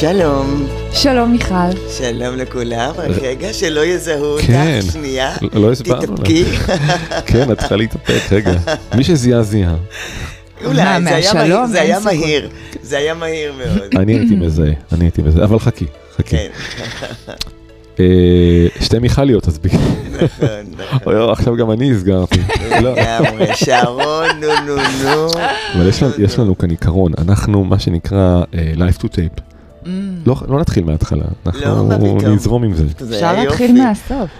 שלום. שלום מיכל. שלום לכולם, רק רגע שלא יזהו כן. אותך, שנייה. לא הסברנו. תתאפקי. כן, את צריכה להתאפק, רגע. מי שזיהה זיהה. אולי, מה, זה היה? מהיר, זה היה. מהיר. זה היה מהיר מאוד. אני הייתי מזהה, אני הייתי מזהה, אבל חכי, חכי. כן, אה, שתי מיכליות, אז בגלל... נכון, נכון. עכשיו גם אני הסגרתי. לא, לגמרי, שרון, נו נו נו. אבל יש לנו- יש לנו כאן עיקרון, אנחנו מה שנקרא אה, life to tape. Mm. לא לא נתחיל מההתחלה, לא, מה אנחנו פתאום. נזרום עם זה. זה אפשר להתחיל. מהסוף.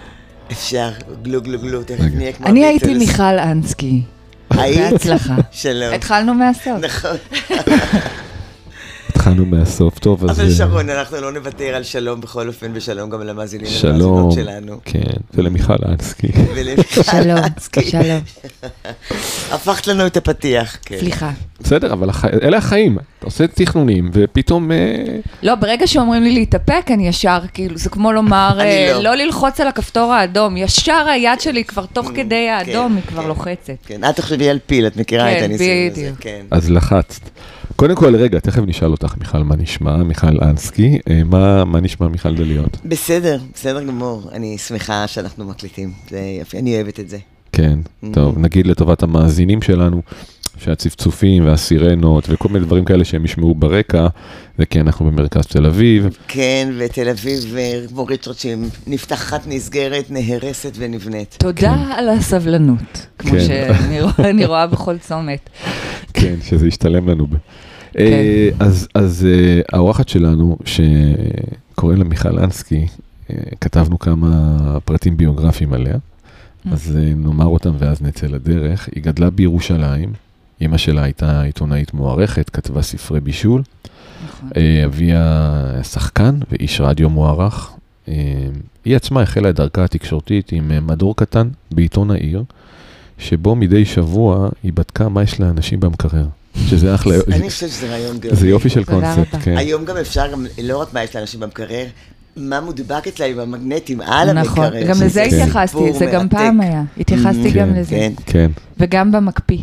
אפשר, גלו גלו גלו, תכף. נהיה כמו אני הייתי הביטלס. מיכל אנסקי. היית? בהצלחה. שלום. התחלנו מהסוף. נכון. התחלנו מהסוף, טוב, אז... אבל אה, שרון, אנחנו לא נוותר על שלום בכל אופן, ושלום גם למאזינים שלום, ולמאזינות שלנו. כן, ולמיכל אנסקי. ולמיכל שלום, אנסקי. שלום. הפכת לנו את הפתיח, כן. סליחה. בסדר, אבל אלה החיים, אתה עושה תכנונים, ופתאום... אה, לא, ברגע שאומרים לי להתאפק, אני ישר, כאילו, זה כמו לומר, אה, לא. לא ללחוץ על הכפתור האדום. ישר היד שלי כבר תוך Mm, כדי האדום, כן, היא כבר כן. לוחצת. כן, אל תחשבי על פיל, את מכירה כן, את הניסוי הזה. בדיוק. כן. אז לחצת. קודם כל, רגע, תכף נשאל אותך, מיכל, מה נשמע? מיכל אנסקי, אה, מה מה נשמע מיכל דליות? בסדר, בסדר גמור. אני שמחה שאנחנו מקליטים. זה יפה, אני אוהבת את זה. כן, טוב, נגיד לטובת המאזינים שלנו, שהצפצופים והסירנות וכל מיני דברים כאלה שהם ישמעו ברקע, זה כי אנחנו במרכז תל אביב. כן, ותל אביב, אה, כמו ריצ'רד, שנפתחת, נסגרת, נהרסת ונבנית. תודה על הסבלנות, כמו כן. שאני רואה- אני רואה בכל צומת. כן, שזה ישתלם לנו. ב- כן. אה, אז אז אה, האורחת שלנו, שקוראים לה מיכל אנסקי, אה, כתבנו כמה פרטים ביוגרפיים עליה, אז אה, נאמר אותם ואז נצא לדרך. היא גדלה בירושלים, אימא שלה הייתה עיתונאית מוערכת, כתבה ספרי בישול. נכון. אה, אביה שחקן ואיש רדיו מוערך. אה, היא עצמה החלה את דרכה התקשורתית עם אה, מדור קטן בעיתון העיר, שבו מדי שבוע היא בדקה מה יש לאנשים במקרר. שזה אחלה, אני חושבת שזה רעיון גאוני. זה יופי של קונספט. כן. היום גם אפשר, גם לא רק מה יש לאנשים במקרר, מה מודבק אצלם עם המגנטים על המקרר. נכון, גם לזה כן. התייחסתי, זה גם. פעם היה. התייחסתי כן, גם לזה. כן, כן. וגם במקפיא.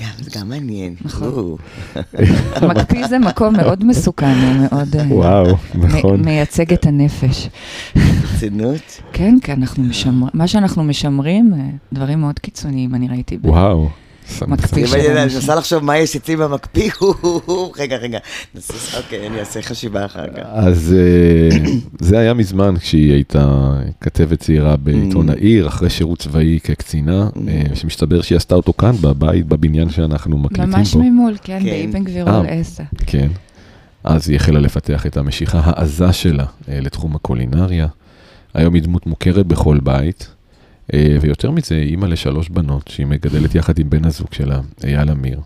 גם, זה גם מעניין. נכון. המקפיא זה מקום מאוד מסוכן, הוא מאוד אה, וואו, נכון. מייצג את הנפש. רצינות. כן, כי אנחנו משמרים, מה שאנחנו משמרים, אה, דברים מאוד קיצוניים, אני ראיתי. וואו. מקפיא. אם של אני. מנסה לחשוב מה יש אצלי במקפיא, רגע, רגע, אוקיי, אני אעשה חשיבה אחר כך. אז אה, זה היה מזמן כשהיא הייתה כתבת צעירה בעיתון Mm. העיר, אחרי שירות צבאי כקצינה, אה, שמסתבר שהיא עשתה אותו כאן, בבית, בבניין שאנחנו מקליטים ממש פה. ממול, כן, כן. באבן גבירול אה. עשר. כן. אז היא החלה לפתח את המשיכה העזה שלה אה, לתחום הקולינריה. היום היא דמות מוכרת בכל בית, אה, ויותר מזה, אימא לשלוש בנות שהיא מגדלת יחד עם בן הזוג שלה, אייל אמיר.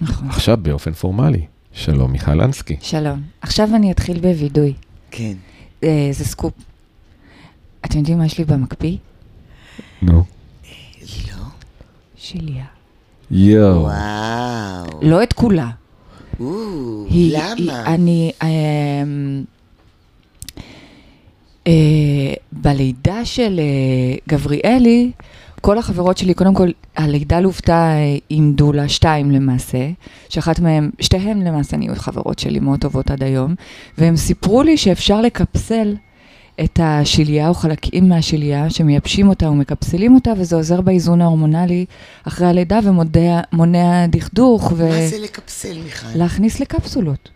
נכון. עכשיו באופן פורמלי, שלום מיכל אנסקי. שלום. עכשיו אני אתחיל בווידוי. כן. אה, זה סקופ. אתם יודעים מה יש לי במקפיא? נו. לא. שליה. יואו. וואו. לא את כולה. או, היא- למה? היא- אני... אה, בלידה של אה, גבריאלי, כל החברות שלי, קודם כל, הלידה לוותה אה, עם דולה, שתיים למעשה, שאחת מהן, שתיהן למעשה נהיו חברות שלי מאוד טובות עד היום, והם סיפרו לי שאפשר לקפסל את השליה או חלקים מהשליה, שמייבשים אותה ומקפסלים אותה, וזה עוזר באיזון ההורמונלי אחרי הלידה ומונע דכדוך, מה זה לקפסל, מיכל? ולהכניס לקפסולות.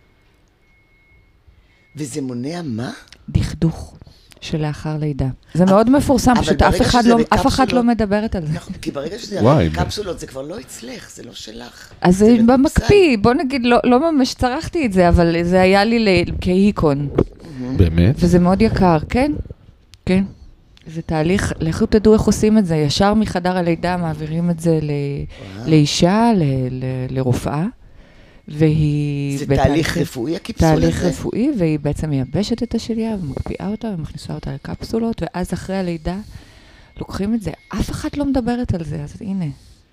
וזה מונע מה? דכדוך שלאחר לידה. זה מאוד מפורסם, פשוט אף ברגע אחד לא- אף בקפסולות- לא מדברת על זה. נכון, כי ברגע שזה וואי, קפסולות, זה כבר לא אצלך, זה לא שלך. אז זה. במקפיא, בוא נגיד, לא- לא ממש צרכתי את זה, אבל זה היה לי כהיקון, באמת? וזה מאוד יקר, כן, כן. זה תהליך, לכו תדעו איך עושים את זה, ישר מחדר הלידה מעבירים את זה ל-. לאישה, ל- ל- לרופאה, והיא... זה בתהליך- תהליך רפואי, הקיפסול הזה? תהליך רפואי, והיא בעצם מייבשת את השליה ומקפיאה אותה ומכניסה אותה לקפסולות, ואז אחרי הלידה לוקחים את זה. אף אחת לא מדברת על זה, אז הנה,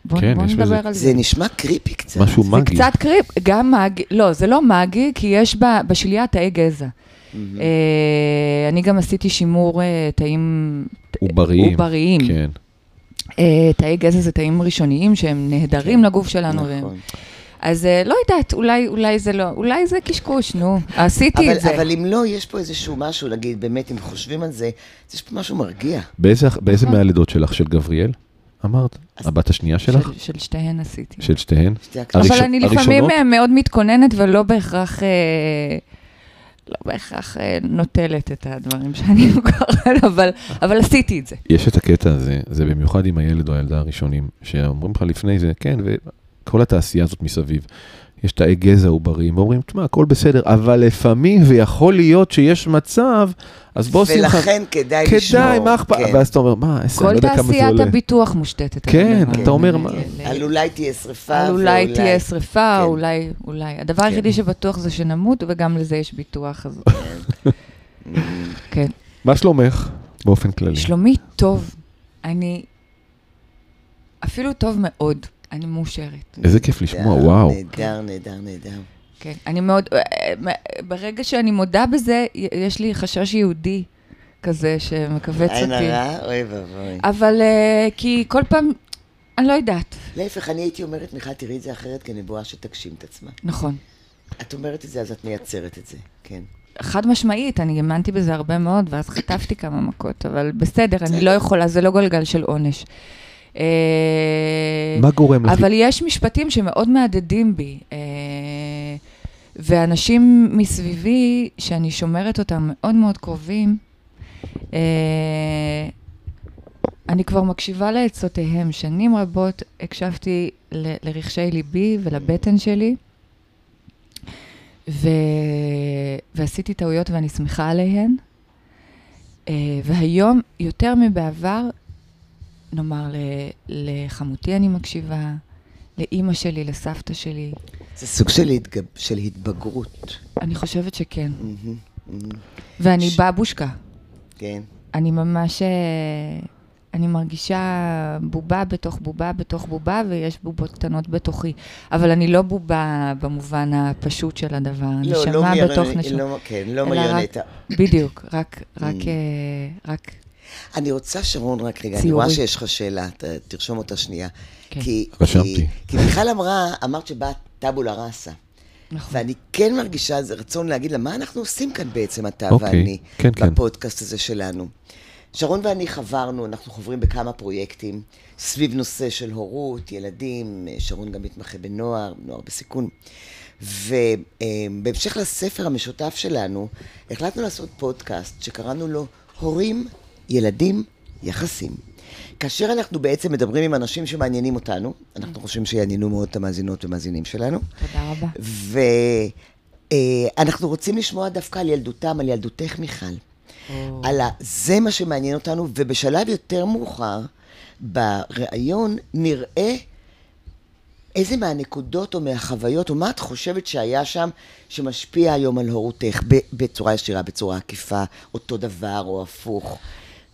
בואו כן, בוא נדבר בזה- על זה. זה נשמע קריפי קצת. משהו זה מגי. קצת קריפ, גם מגי, לא, זה לא מגי, כי יש בה, בשליה תאי גזע. מהמם. אה, אני גם עשיתי שימור אה, תאים עובריים. עובריים. כן. אה, תאי גזע זה תאים ראשוניים שהם נהדרים לגוף שלנו. והם- נכון. אז אה, לא יודעת, אולי, אולי זה לא, אולי זה קשקוש, נו, עשיתי אבל, את זה. אבל אם לא, יש פה איזשהו משהו, נגיד, באמת, אם חושבים על זה, אז יש פה משהו מרגיע. באיזה, באיזה נכון. מהלידות שלך? של גבריאל? אמרת? הבת השנייה שלך? של, של שתיהן עשיתי. של שתיהן? שתי הקטנות. אבל אני לפעמים הראשונות? אה, מאוד מתכוננת ולא בהכרח, אה, לא בהכרח נוטלת את הדברים שאני קוראת, אבל, אבל עשיתי את זה. יש את הקטע הזה, זה במיוחד עם הילד או הילדה הראשונים, שאומרים לך לפני זה, כן, וכל התעשייה הזאת מסביב. יש תאי גזע עוברים, ואומרים, תשמע, הכל בסדר, אבל לפעמים, ויכול להיות שיש מצב, אז בוא שים לך... ולכן כדאי לשמור. כדאי, מה אכפת? כן. ואז אתה אומר, מה, עשר, אני כל לא יודע כמה זה תעשיית עולה. הביטוח מושתתת. כן, הדבר אתה אומר. מה? כן, על אולי תהיה שריפה, על אולי תהיה שריפה, כן. אולי, אולי. הדבר כן. היחידי שבטוח זה שנמות, וגם לזה יש ביטוח. אז כן. מה שלומך, באופן כללי? שלומי טוב. אני אפילו טוב מאוד. אני מאושרת. איזה כיף לשמוע, וואו. נהדר, נהדר, נהדר. כן. אני מאוד... אה, אה, ברגע שאני מודה בזה, יש לי חשש יהודי כזה שמכווץ עין אותי. הרע, אוי ואבוי. אבל אה, כי כל פעם... אני לא יודעת. להפך, אני הייתי אומרת, מיכל, תראי את זה אחרת כנבואה שתגשים את עצמה. נכון. את אומרת את זה, אז את מייצרת את זה, כן. חד משמעית, אני האמנתי בזה הרבה מאוד, ואז חטפתי כמה מכות, אבל בסדר, אני לא יכולה, זה לא גלגל של עונש. אה, מה גורם לך? אבל יש משפטים שמאוד מהדהדים בי, אה, ואנשים מסביבי, שאני שומרת אותם מאוד מאוד קרובים, אה, אני כבר מקשיבה לעצותיהם. שנים רבות הקשבתי ל- לרחשי ליבי ולבטן שלי, ו... ועשיתי טעויות ואני שמחה עליהן. אה, והיום, יותר מבעבר, נאמר, ל... לחמותי אני מקשיבה, לאימא שלי, לסבתא שלי. זה סוג של, התגב... של התבגרות. אני חושבת שכן. מהמם, מהמם. ואני ש- בבושקה. כן. אני ממש... אה, אני מרגישה בובה בתוך בובה בתוך בובה, ויש בובות קטנות בתוכי. אבל אני לא בובה במובן הפשוט של הדבר. לא, לא נשמה מיונ- בתוך נשמה. לא, כן, לא רק- מיונטה. בדיוק, רק, רק, Mm. אה, רק, אני רוצה, שרון, רק רגע, אני ציורי. רואה שיש לך שאלה, ת- תרשום אותה שנייה. כן. כי, רשמתי. כי, כי מיכל אמרה, אמרת שבאה טאבולה ראסה. נכון. ואני כן מרגישה איזה רצון להגיד לה, מה אנחנו עושים כאן בעצם, אתה אוקיי, ואני, כן, כן. בפודקאסט הזה שלנו. שרון ואני חברנו, אנחנו חוברים בכמה פרויקטים סביב נושא של הורות, ילדים, שרון גם מתמחה בנוער, נוער בסיכון. ובהמשך לספר המשותף שלנו, החלטנו לעשות פודקאסט שקראנו לו הורים, ילדים, יחסים. כאשר אנחנו בעצם מדברים עם אנשים שמעניינים אותנו, אנחנו חושבים שיעניינו מאוד את המאזינות ומאזינים שלנו, תודה רבה. ואנחנו רוצים לשמוע דווקא על ילדותם, על ילדותך, מיכל. או, על ה... זה מה שמעניין אותנו, ובשלב יותר מאוחר, בריאיון נראה איזה מהנקודות או מהחוויות, או מה את חושבת שהיה שם, שמשפיע היום על הורותך, בצורה ישירה, בצורה עקיפה, אותו דבר או הפוך.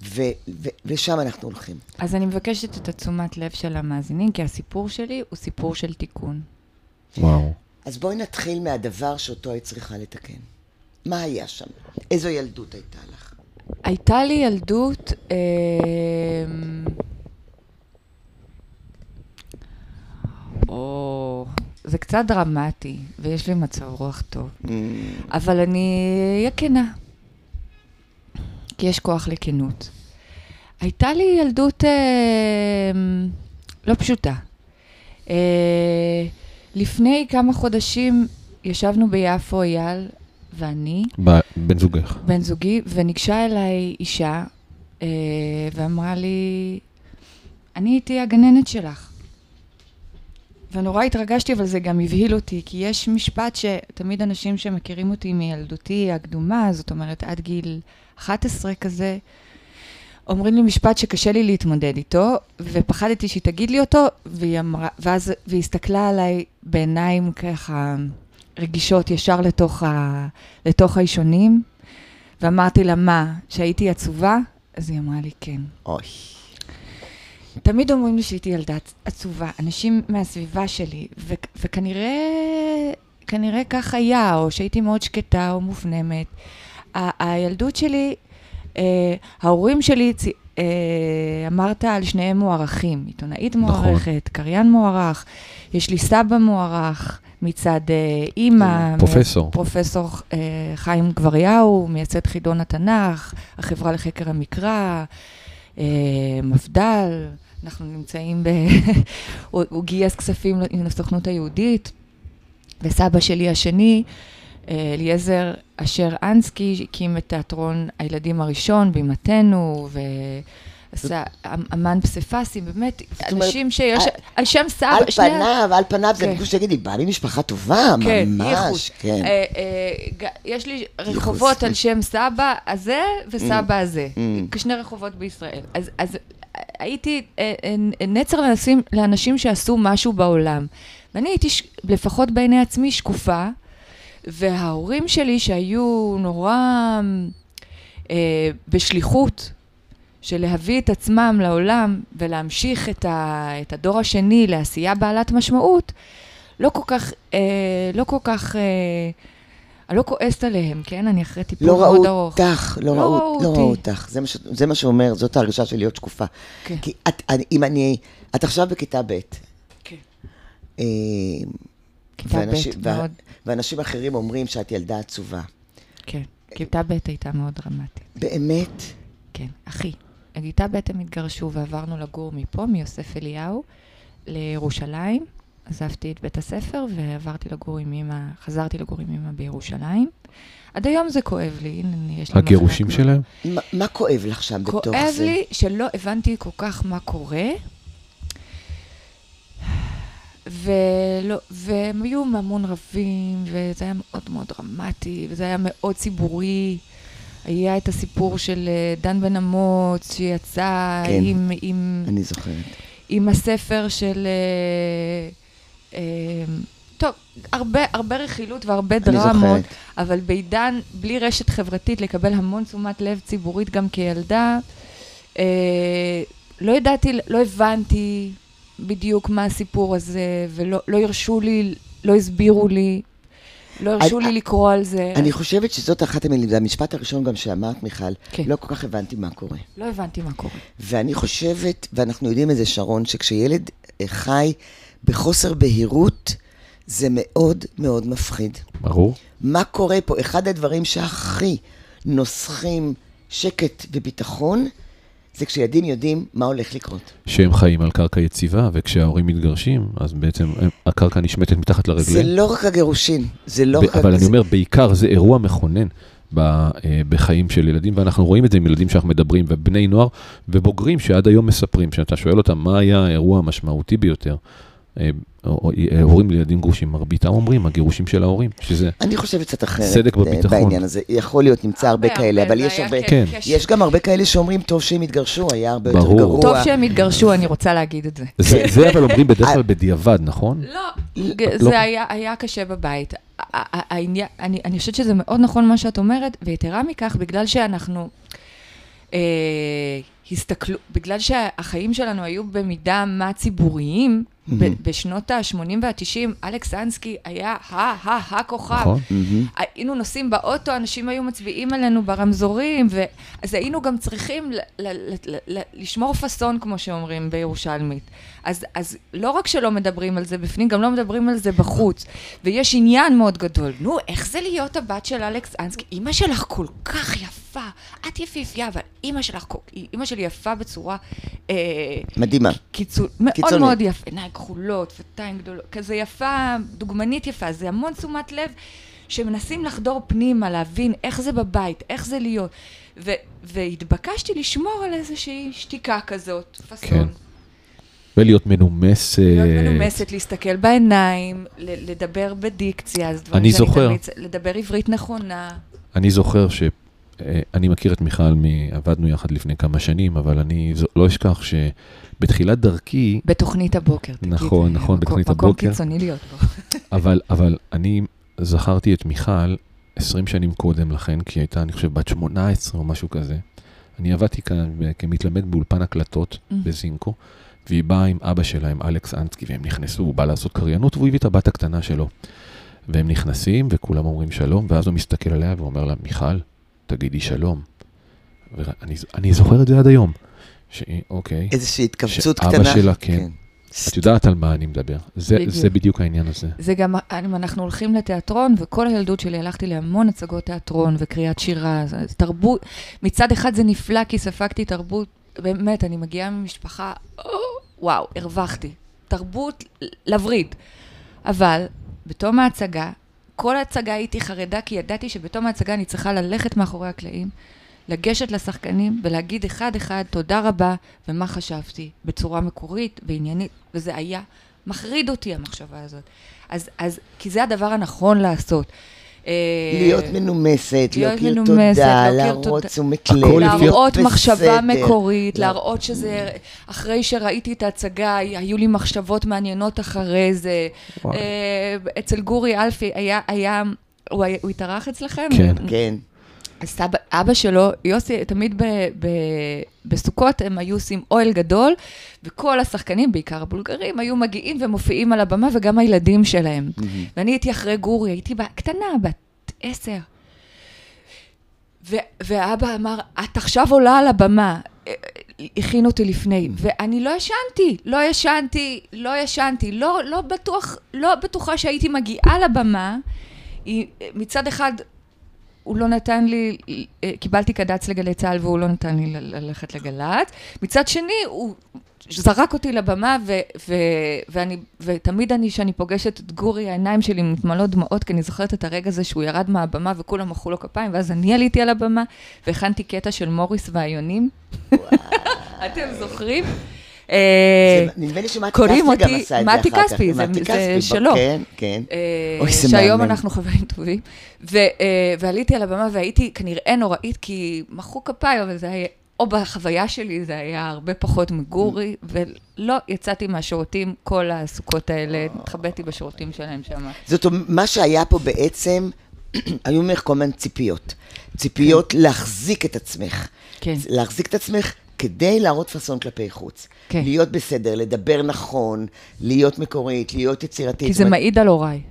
ו- ו- ושם אנחנו הולכים. אז אני מבקשת את התשומת לב של המאזינים, כי הסיפור שלי הוא סיפור של תיקון. וואו. אז בואי נתחיל מהדבר שאותו היית צריכה לתקן. מה היה שם? איזו ילדות הייתה לך? הייתה לי ילדות, אה, או, זה קצת דרמטי, ויש לי מצב רוח טוב. Mm, אבל אני אהיה כנה, כי יש כוח לכנות. הייתה לי ילדות אה, לא פשוטה. אה, לפני כמה חודשים ישבנו ביפו, אייל ואני, ב- בן זוגך. בן זוגי, וניגשה אליי אישה אה, ואמרה לי, אני הייתי הגננת שלך. ונורא התרגשתי, אבל זה גם הבהיל אותי, כי יש משפט שתמיד אנשים שמכירים אותי מילדותי הקדומה, זאת אומרת עד גיל 11 כזה, אומרים לי משפט שקשה לי להתמודד איתו, ופחדתי שהיא תגיד לי אותו, והיא אמרה, ואז, והיא הסתכלה עליי בעיניים ככה רגישות ישר לתוך, ה, לתוך האישונים, ואמרתי לה, מה, שהייתי עצובה? אז היא אמרה לי, כן. אוי. תמיד אומרים לי שהייתי ילדה עצ- עצובה, אנשים מהסביבה שלי, ו- וכנראה כנראה כך היה, או שהייתי מאוד שקטה או מופנמת. הילדות שלי, אה, ההורים שלי צי- אה, אמרת על שניהם מוערכים, עיתונאית נכון. מוערכת, קריין מוערך, יש לי סבא מוערך מצד אה, אימא. פרופסור. פרופסור אה, חיים גבריהו, מייסד חידון התנ"ך, החברה לחקר המקרא, אה, מפד"ל, אנחנו נמצאים ב... הוא, הוא גייס כספים לסוכנות היהודית, וסבא שלי השני, אליעזר אשר אנסקי, הקים את תיאטרון הילדים הראשון, בימתנו, אמ- אמן פסיפסי, באמת, אנשים שיש, על- שם סבא, על פניו, על פניו, זה כן. בדיוק שתגידי, בא לי משפחה טובה, כן, ממש. כן. אה, אה, יש לי רחובות על שם סבא הזה וסבא הזה, Mm. כשני רחובות בישראל. אז, אז הייתי אה, נצר לאנשים, שעשו משהו בעולם. ואני הייתי, לפחות בעיני עצמי, שקופה, וההורים שלי שהיו נורא אה, בשליחות, של להביא את עצמם לעולם ולהמשיך את, ה, את הדור השני לעשייה בעלת משמעות, לא כל כך, אה, לא כל כך, אה, אני לא כועסת עליהם, כן? אני אחרי טיפול לא מאוד ארוך. אותך, לא לא ראו ראו לא. ראו אותך. זה מה ש- זה מה שאומר, זאת ההרגשה של להיות שקופה. כן. כי את, אני- אם אני, את עכשיו בכיתה ב', כן. אה, כיתה ואנשים- ב', וה- מאוד, ואנשים אחרים אומרים שאת ילדה עצובה. כן. כיתה ב' הייתה מאוד דרמטית. באמת? כן, אחי. בכיתה ב' הם התגרשו ועברנו לגור מפה, מיוסף אליהו, לירושלים. עזבתי את בית הספר ועברתי לגור עם אמא, חזרתי לגור עם אמא בירושלים. עד היום זה כואב לי, הנה, יש לי... הגירושים שלהם? מה- מה כואב לך שם בתוך זה? כואב לי שלא הבנתי כל כך מה קורה, ולא, והם היו המון רבים, וזה היה מאוד מאוד דרמטי, וזה היה מאוד ציבורי. היה את הסיפור של אה, דן בן אמוץ, שיצא כן. עם, עם, אני זוכרת. עם הספר של... אה, אה, טוב, הרבה, הרבה רכילות והרבה דרמות, זוכרת. אבל בעידן, בלי רשת חברתית, לקבל המון תשומת לב ציבורית גם כילדה, אה, לא ידעתי, לא הבנתי בדיוק מה הסיפור הזה, ולא לא הרשו לי, לא הסבירו לי, לא הרשו אני- לי לקרוא על זה. אני חושבת שזאת אחת המילים, זה המשפט הראשון גם שאמרת, מיכל, כן. לא כל כך הבנתי מה קורה. לא הבנתי מה קורה. ואני חושבת, ואנחנו יודעים את זה, שרון, שכשילד אה, חי בחוסר בהירות, זה מאוד מאוד מפחיד. ברור. מה קורה פה? אחד הדברים שהכי נוסחים שקט וביטחון, זה כשילדים יודעים מה הולך לקרות. שהם חיים על קרקע יציבה, וכשההורים מתגרשים, אז בעצם הם- הקרקע נשמטת מתחת זה לרגליהם. לא רק הגירושין, זה לא רק... אבל אני זה- אומר, בעיקר זה אירוע מכונן אה, בחיים של ילדים, ואנחנו רואים את זה עם ילדים שאנחנו מדברים, ובני נוער ובוגרים שעד היום מספרים, כשאתה שואל אותם מה היה האירוע המשמעותי ביותר, הורים לילדים גרושים, מרביתם אומרים, הגירושים של ההורים, שזה אני חושבת קצת אחרת. סדק אה, בביטחון. בעניין הזה. יכול להיות, נמצא הרבה כאלה, אבל יש הרבה... כן. קש- יש גם הרבה כאלה שאומרים, טוב שהם התגרשו, היה הרבה יותר ברור. גרוע. טוב שהם התגרשו, אני רוצה להגיד את זה. זה, זה אבל אומרים בדרך כלל בדיעבד, נכון? לא, לא. זה היה, היה קשה בבית. אני, אני חושבת שזה מאוד נכון מה שאת אומרת, ויתרה מכך, בגלל שאנחנו אה, הסתכלו, בגלל שהחיים שלנו היו במידה מה ציבוריים, ב-. בשנות ה-80 וה-90, אלכס אנסקי היה ה-ה-הכוכב. נכון. היינו נוסעים באוטו, אנשים היו מצביעים עלינו ברמזורים, ו... אז היינו גם צריכים ל- ל- ל- ל- לשמור פאסון, כמו שאומרים בירושלמית. אז, אז לא רק שלא מדברים על זה בפנים, גם לא מדברים על זה בחוץ. ויש עניין מאוד גדול. נו, איך זה להיות הבת של אלכס אנסקי? אימא שלך כל כך יפה, את יפיפייה, אבל אימא שלך, אימא שלי יפה בצורה... אה, מדהימה. קיצור, מאוד קיצונית. מאוד יפה, עיניים כחולות, שפתיים גדולות, כזה יפה, דוגמנית יפה, זה המון תשומת לב שמנסים לחדור פנימה, להבין איך זה בבית, איך זה להיות. ו- והתבקשתי לשמור על איזושהי שתיקה כזאת, פאסון. כן. ולהיות מנומסת. להיות מנומסת, להסתכל בעיניים, ל- לדבר בדיקציה, אז דברים אני שאני זוכר. תמיד- לדבר עברית נכונה. אני זוכר ש... אה, אני מכיר את מיכל, מ- עבדנו יחד לפני כמה שנים, אבל אני לא אשכח שבתחילת דרכי, בתוכנית הבוקר, תגיד. נכון, נכון, מקום- בתוכנית מקום הבוקר. קיצוני להיות בו. אבל, אבל אני זכרתי את מיכל 20 שנים קודם לכן, כי היא הייתה, אני חושב, בת 18 או משהו כזה. אני עבדתי כאן כמתלמד באולפן הקלטות Mm. בזינקו, והיא באה עם אבא שלה, עם אלכס אנסקי, והם נכנסו, הוא בא לעשות קריינות, והוא הביא את הבת הקטנה שלו. והם נכנסים, וכולם אומרים שלום, ואז הוא מסתכל עליה ואומר לה, מיכל, תגידי שלום. ואני זוכר את זה עד היום. שאוקיי. איזושהי התכווצות שאבא קטנה. שלה, כן. את יודעת על מה אני מדבר. זה, בדיוק. זה בדיוק העניין הזה. זה גם, אם אנחנו הולכים לתיאטרון, וכל הילדות שלי הלכתי להמון הצגות תיאטרון וקריאת שירה, תרבות, מצד אחד זה נפלא כי ספגתי תרבות, באמת, אני מגיעה ממשפחה, או, וואו, הרווחתי. תרבות לווריד. אבל בתום ההצגה, כל ההצגה הייתי חרדה, כי ידעתי שבתום ההצגה אני צריכה ללכת מאחורי הקלעים, לגשת לשחקנים ולהגיד אחד-אחד תודה רבה ומה חשבתי, בצורה מקורית ועניינית, וזה היה מחריד אותי המחשבה הזאת. אז, אז, כי זה הדבר הנכון לעשות. אה, להיות מנומסת, להיות להכיר מנומסת, תודה, להכיר להראות תודה. תשומת לב, להראות מחשבה בסדר. מקורית, לא. להראות שזה, אחרי שראיתי את ההצגה, היו לי מחשבות מעניינות אחרי זה. וואי. אה, אצל גורי אלפי היה, היה, הוא היה- הוא התארח אצלכם? כן. כן. סבא, אבא שלו, יוסי, תמיד ב, ב, בסוכות הם היו עושים אוהל גדול, וכל השחקנים, בעיקר הבולגרים, היו מגיעים ומופיעים על הבמה, וגם הילדים שלהם. ואני הייתי אחרי גורי, הייתי קטנה, בת עשר. ו- ואבא אמר, את עכשיו עולה על הבמה. אה, הכין אותי לפני, ואני לא ישנתי, לא ישנתי, לא ישנתי, לא, לא בטוח, לא בטוחה שהייתי מגיעה לבמה. היא- מצד אחד, הוא לא נתן לי, אה, קיבלתי קד"צ לגלי צה"ל והוא לא נתן לי ללכת לגל"צ. מצד שני, הוא זרק אותי לבמה, ו- ו- ואני, ותמיד אני, כשאני פוגשת את גורי, העיניים שלי מתמלאות דמעות, כי אני זוכרת את הרגע הזה שהוא ירד מהבמה וכולם מחאו לו כפיים, ואז אני עליתי על הבמה, והכנתי קטע של מוריס והיונים. אתם זוכרים? אה, זה- נדמה לי שמתי כספי גם עשה את זה אחר מתי כך. כספי, זה- מתי זה כספי, שלו. כן, כן. אה, אוי, זה שהיום מהמם. אנחנו חברים טובים. אה, ועליתי על הבמה והייתי כנראה נוראית, כי מחאו כפיים, אבל זה היה, או בחוויה שלי זה היה הרבה פחות מגורי, ולא יצאתי מהשירותים כל הסוכות האלה, התחבאתי בשירותים שלהם שם. זאת אומרת, מה שהיה פה בעצם, היו ממך כל מיני ציפיות. ציפיות להחזיק את עצמך. כן. להחזיק את עצמך כדי להראות פאסון כלפי חוץ. כן. להיות בסדר, לדבר נכון, להיות מקורית, להיות יצירתית. כי זה מעיד על הוריי.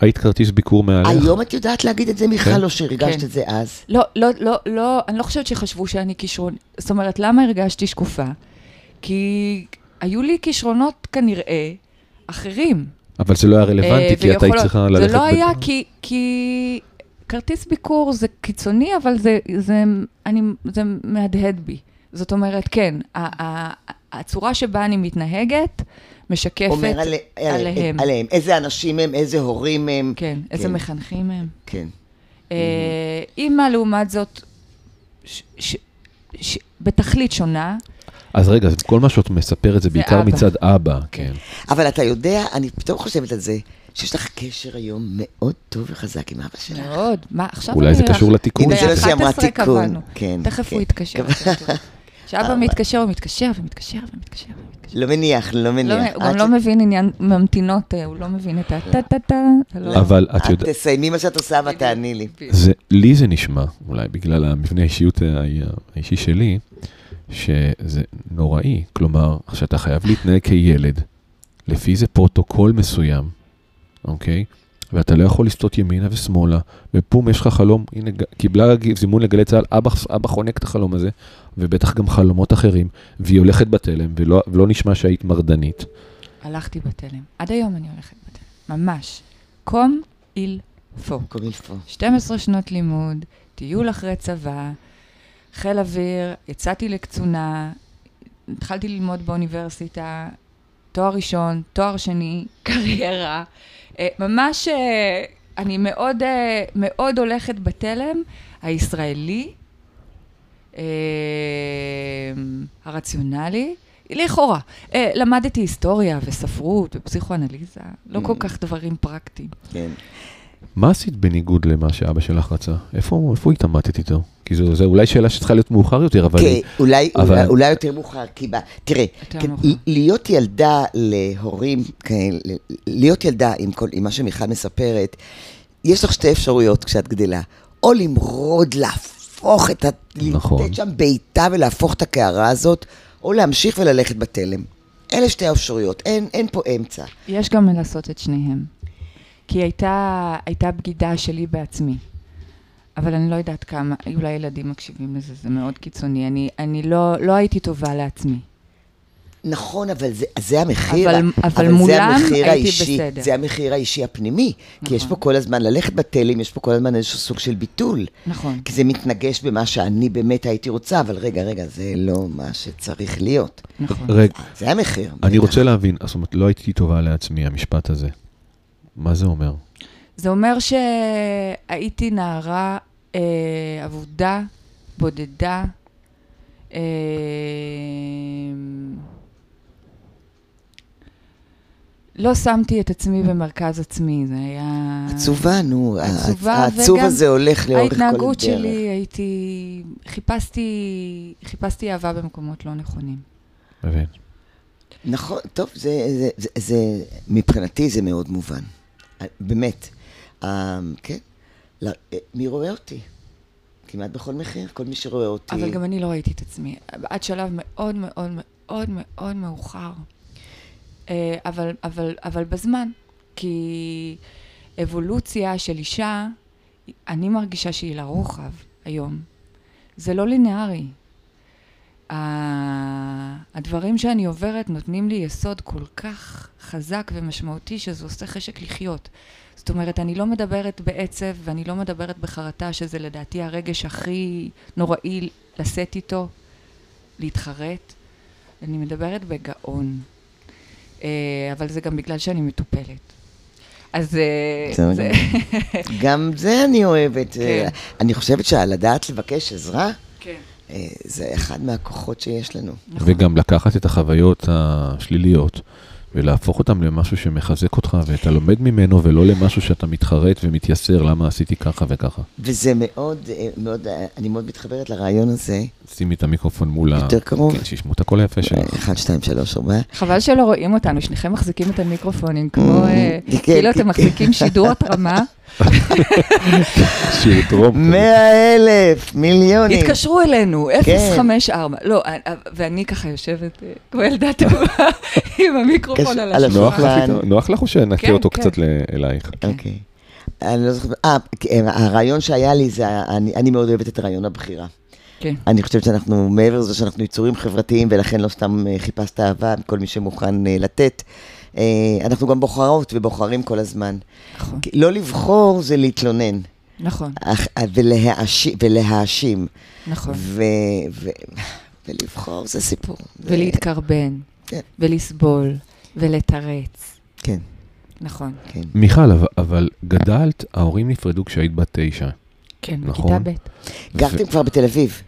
היית כרטיס ביקור מעליך? היום את יודעת להגיד את זה, מיכל, כן. או שהרגשת כן. את זה אז? לא, לא, לא, לא, אני לא חושבת שחשבו שאני כישרון. זאת אומרת, למה הרגשתי שקופה? כי היו לי כישרונות כנראה אחרים. אבל זה לא היה רלוונטי, כי את היית צריכה ללכת... זה לא ב- היה כי, כי כרטיס ביקור זה קיצוני, אבל זה, זה, אני, זה מהדהד בי. זאת אומרת, כן, ה- ה- הצורה שבה אני מתנהגת משקפת אומר עלי- עליהם. עליהם. עליהם. איזה אנשים הם, איזה הורים הם. כן, איזה מחנכים הם. כן. אה, אימא, לעומת זאת, ש, ש, ש, בתכלית שונה, אז רגע, אז כל מה שאת מספרת זה בעיקר אבא. מצד אבא, כן. אבל אתה יודע, אני פתאום חושבת על זה, שיש לך קשר היום מאוד טוב וחזק עם אבא שלך. מאוד. מה, עכשיו אולי זה אני- קשור לתיקון הנה, זה מה שהיא אמרה, 11 תיקון. כן, תכף כן. הוא יתקשר. כשאבא מתקשר, הוא מתקשר ומתקשר ומתקשר ומתקשר. לא מניח, לא לא, מניח. הוא גם לא מבין עניין ממתינות, אה, הוא לא מבין את הטה-טה-טה. אתה לא- אבל את את יודעת, תסיימי מה שאת עושה ותעני לי. זה, לי זה נשמע, אולי בגלל המבנה האישיות האישי שלי, שזה נוראי. כלומר, שאתה חייב להתנהג כילד, לפי איזה פרוטוקול מסוים, אוקיי? ואתה לא יכול לסטות ימינה ושמאלה, ופום, יש לך חלום, הנה, קיבלה זימון לגלי צה"ל, אבא, אבא חונק את החלום הזה, ובטח גם חלומות אחרים, והיא הולכת בתלם, ולא, ולא נשמע שהיית מרדנית. הלכתי בתלם. עד היום אני הולכת בתלם. ממש. comme il פו. קוראים פה. 12 שנות לימוד, טיול אחרי צבא, חיל אוויר, יצאתי לקצונה, התחלתי ללמוד באוניברסיטה, תואר ראשון, תואר שני, קריירה. אה, ממש, אה, אני מאוד, אה, מאוד הולכת בתלם הישראלי, הרציונלי, לכאורה. למדתי היסטוריה וספרות ופסיכואנליזה, לא כל כך דברים פרקטיים. כן. מה עשית בניגוד למה שאבא שלך רצה? איפה, איפה התעמתת איתו? כי זו, זו אולי שאלה שצריכה להיות מאוחר יותר, אבל... כן, אולי, אבל- אולי, אולי יותר מאוחר, כי ב... תראה, כן. להיות ילדה להורים כאלה, להיות ילדה עם, כל, עם מה שמיכל מספרת, יש לך שתי אפשרויות כשאת גדלה. או למרוד, להפוך את ה... נכון. לתת שם בעיטה ולהפוך את הקערה הזאת, או להמשיך וללכת בתלם. אלה שתי האפשרויות, אין, אין פה אמצע. יש גם לעשות את שניהם. כי הייתה, הייתה בגידה שלי בעצמי. אבל אני לא יודעת כמה, אולי ילדים מקשיבים לזה, זה מאוד קיצוני. אני, אני לא, לא הייתי טובה לעצמי. נכון, אבל זה, זה המחיר, אבל- אבל זה מולם המחיר הייתי האישי, בסדר. זה המחיר האישי הפנימי. כי יש נכון. פה כל הזמן, ללכת בתלם, יש פה כל הזמן איזשהו סוג של ביטול. נכון. כי זה מתנגש במה שאני באמת הייתי רוצה, אבל רגע, רגע, זה לא מה שצריך להיות. נכון. רגע, זה המחיר. אני רוצה להבין, זאת אומרת, לא הייתי טובה לעצמי, המשפט הזה. מה זה אומר? זה אומר שהייתי נערה אה, אבודה, בודדה. אה, לא שמתי את עצמי במרכז עצמי, זה היה... עצובה, נו. עצובה, העצוב הזה הולך לאורך כל הדרך. ההתנהגות שלי, הייתי... חיפשתי, חיפשתי אהבה במקומות לא נכונים. מבין. נכון, טוב, זה, זה, זה, זה, מבחינתי זה מאוד מובן. באמת. אה, כן. לא, אה, מי רואה אותי? כמעט בכל מחיר, כל מי שרואה אותי. אבל גם אני לא ראיתי את עצמי. עד שלב מאוד מאוד מאוד מאוד מאוחר. אה, אבל, אבל, אבל בזמן. כי אבולוציה של אישה, אני מרגישה שהיא לרוחב היום. זה לא לינארי. הדברים שאני עוברת נותנים לי יסוד כל כך חזק ומשמעותי שזה עושה חשק לחיות. זאת אומרת, אני לא מדברת בעצב ואני לא מדברת בחרטה, שזה לדעתי הרגש הכי נוראי לשאת איתו, להתחרט. אני מדברת בגאון. אה, אבל זה גם בגלל שאני מטופלת. אז אה, זה... גם זה אני אוהבת. כן. אה, אני חושבת שעל לדעת לבקש עזרה, כן. זה אחד מהכוחות שיש לנו. וגם לקחת את החוויות השליליות ולהפוך אותן למשהו שמחזק אותך ואתה לומד ממנו ולא למשהו שאתה מתחרט ומתייסר למה עשיתי ככה וככה. וזה מאוד, אה, מאוד, אה, אני מאוד מתחברת לרעיון הזה. שימי את המיקרופון מול ה... יותר קרוב. כן, שישמעו את הקול היפה שלך. אחד, שתיים, שלוש, ארבע. חבל שלא רואים אותנו, שניכם מחזיקים את המיקרופונים, כמו, אה, כן, כאילו כן. אתם מחזיקים שידור התרמה. שיר טרום. כזה. מאה אלף, מיליונים. התקשרו אלינו, כן. 054. לא, אה, אה, ואני ככה יושבת אה, כמו ילדה טובה, עם המיקרופון על השולחן. נוח לך או שנכה כן, אותו כן. קצת אלייך? אוקיי. אני לא זוכרת, אה, כן, הרעיון שהיה לי זה, אני, אני מאוד אוהבת את רעיון הבחירה. כן. אני חושבת שאנחנו, מעבר לזה שאנחנו יצורים חברתיים, ולכן לא סתם חיפשת אהבה מכל מי שמוכן לתת, אנחנו גם בוחרות ובוחרים כל הזמן. נכון, לא לבחור זה להתלונן, נכון, אך- ולהאשים, ולהאשים. נכון. ו, ו, ולבחור זה סיפור. ולהתקרבן, כן. ולסבול, ולתרץ. כן, נכון. כן. מיכל, אבל- אבל גדלת, ההורים נפרדו כשהיית בת תשע. כן, נכון. בכיתה ב'. גרתם כבר בתל אביב.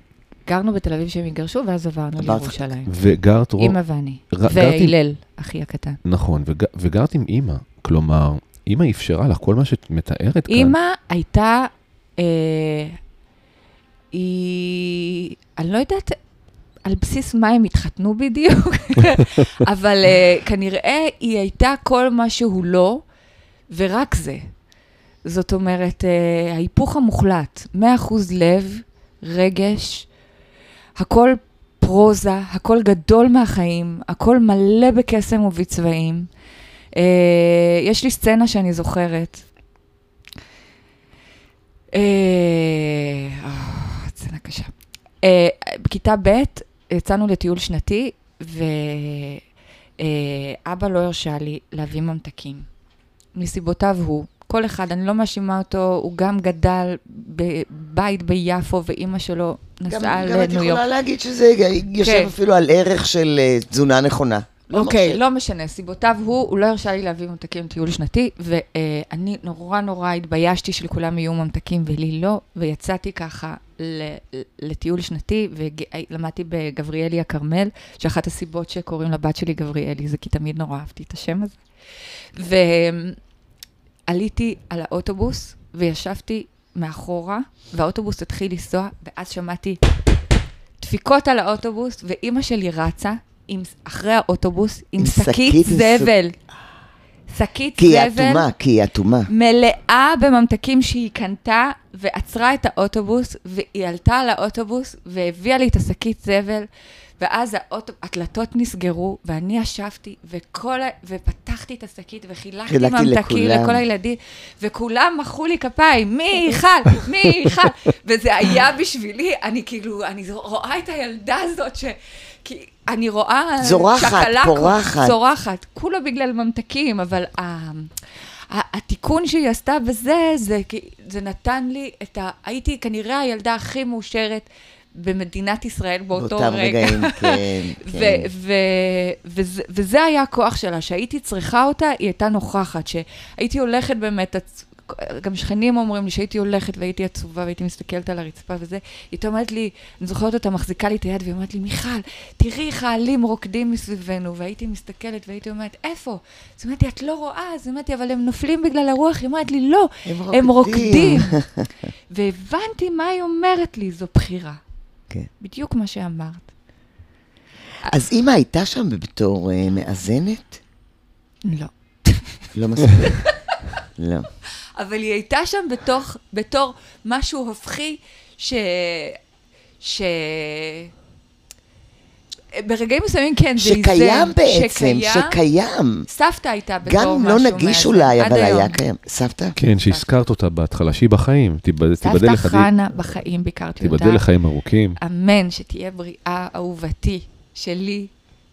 גרנו בתל אביב שהם התגרשו, ואז עברנו לירושלים. וגרת רוב... אימא ואני. והלל, אחי הקטן. נכון, וג- וגרת עם אימא. כלומר, אימא אפשרה לך כל מה שאת מתארת כאן. אימא הייתה, אה, היא, אני לא יודעת על בסיס מה הם התחתנו בדיוק, אבל אה, כנראה היא הייתה כל מה שהוא לא, ורק זה. זאת אומרת, אה, ההיפוך המוחלט, 100% לב, רגש, הכל פרוזה, הכל גדול מהחיים, הכל מלא בקסם ובצבעים. אה, יש לי סצנה שאני זוכרת. אה, אה, סצנה קשה. אה, בכיתה ב' יצאנו לטיול שנתי, ואבא לא הרשה לי להביא ממתקים. מסיבותיו הוא. כל אחד, אני לא מאשימה אותו, הוא גם גדל בבית ביפו, ואימא שלו נסעה גם את לניו יורק. יכולה להגיד שזה יושב כן. אפילו על ערך של אה, תזונה נכונה. לא אוקיי, מרשה. לא משנה, סיבותיו הוא, הוא לא הרשה לי להביא ממתקים לטיול שנתי, ואני נורא נורא התביישתי שלכולם יהיו ממתקים ולי לא, ויצאתי ככה לטיול שנתי, ולמדתי בגבריאלי הכרמל, שאחת הסיבות שקוראים לבת שלי גבריאלי זה כי תמיד נורא אהבתי את השם הזה. ועליתי על האוטובוס, וישבתי מאחורה, והאוטובוס התחיל לנסוע, ואז שמעתי דפיקות על האוטובוס, ואימא שלי רצה עם, אחרי האוטובוס עם עם שקית זבל. שקית כי היא זבל. אטומה, כי היא אטומה. מלאה בממתקים שהיא קנתה, ועצרה את האוטובוס, והיא עלתה על האוטובוס, והביאה לי את השקית זבל, ואז האוטו, הדלתות נסגרו, ואני ישבתי, וכל, ה- ופתחתי את השקית, וחילקתי חילקתי ממתקים לכולם. לכל הילדים, וכולם מחאו לי כפיים, מיכל, מיכל, וזה היה בשבילי, אני כאילו, אני רואה את הילדה הזאת, ש... כי אני רואה... זורחת, שקלקות, פורחת. זורחת, כולה בגלל ממתקים, אבל ה... התיקון שהיא עשתה בזה, זה, זה נתן לי את ה... הייתי כנראה הילדה הכי מאושרת במדינת ישראל באותו באותם רגע. רגעים, כן, ו- כן. ו- וזה, וזה היה הכוח שלה, שהייתי צריכה אותה, היא הייתה נוכחת, שהייתי הולכת באמת, גם שכנים אומרים לי שהייתי הולכת והייתי עצובה והייתי מסתכלת על הרצפה וזה, היא הייתה אומרת לי, אני זוכרת אותה מחזיקה לי את היד והיא אומרת לי, מיכל, תראי איך העלים רוקדים מסביבנו, והייתי מסתכלת והייתי אומרת, איפה? אז לי, את לא רואה, אז לי, אבל הם נופלים בגלל הרוח, היא אומרת לי, לא, הם הם רוקדים." רוקדים. והבנתי מה היא אומרת לי, זו בחירה. כן. בדיוק מה שאמרת. אז אימא הייתה שם בתור אה, מאזנת? לא. לא מספיק. לא. אבל היא הייתה שם בתוך, בתור משהו הופכי, ש... ש... ברגעים מסוימים כן, זה איזן. שקיים בעצם, שקיים. שקיים. סבתא הייתה בתור גם משהו לא נגיש אולי, אבל היום. היה קיים. סבתא? כן, שהזכרת אותה בהתחלה, שהיא בחיים, סבתא לחיים- חנה בחיים ביקרתי אותה. תיבדל לחיים ארוכים. אמן, שתהיה בריאה אהובתי שלי,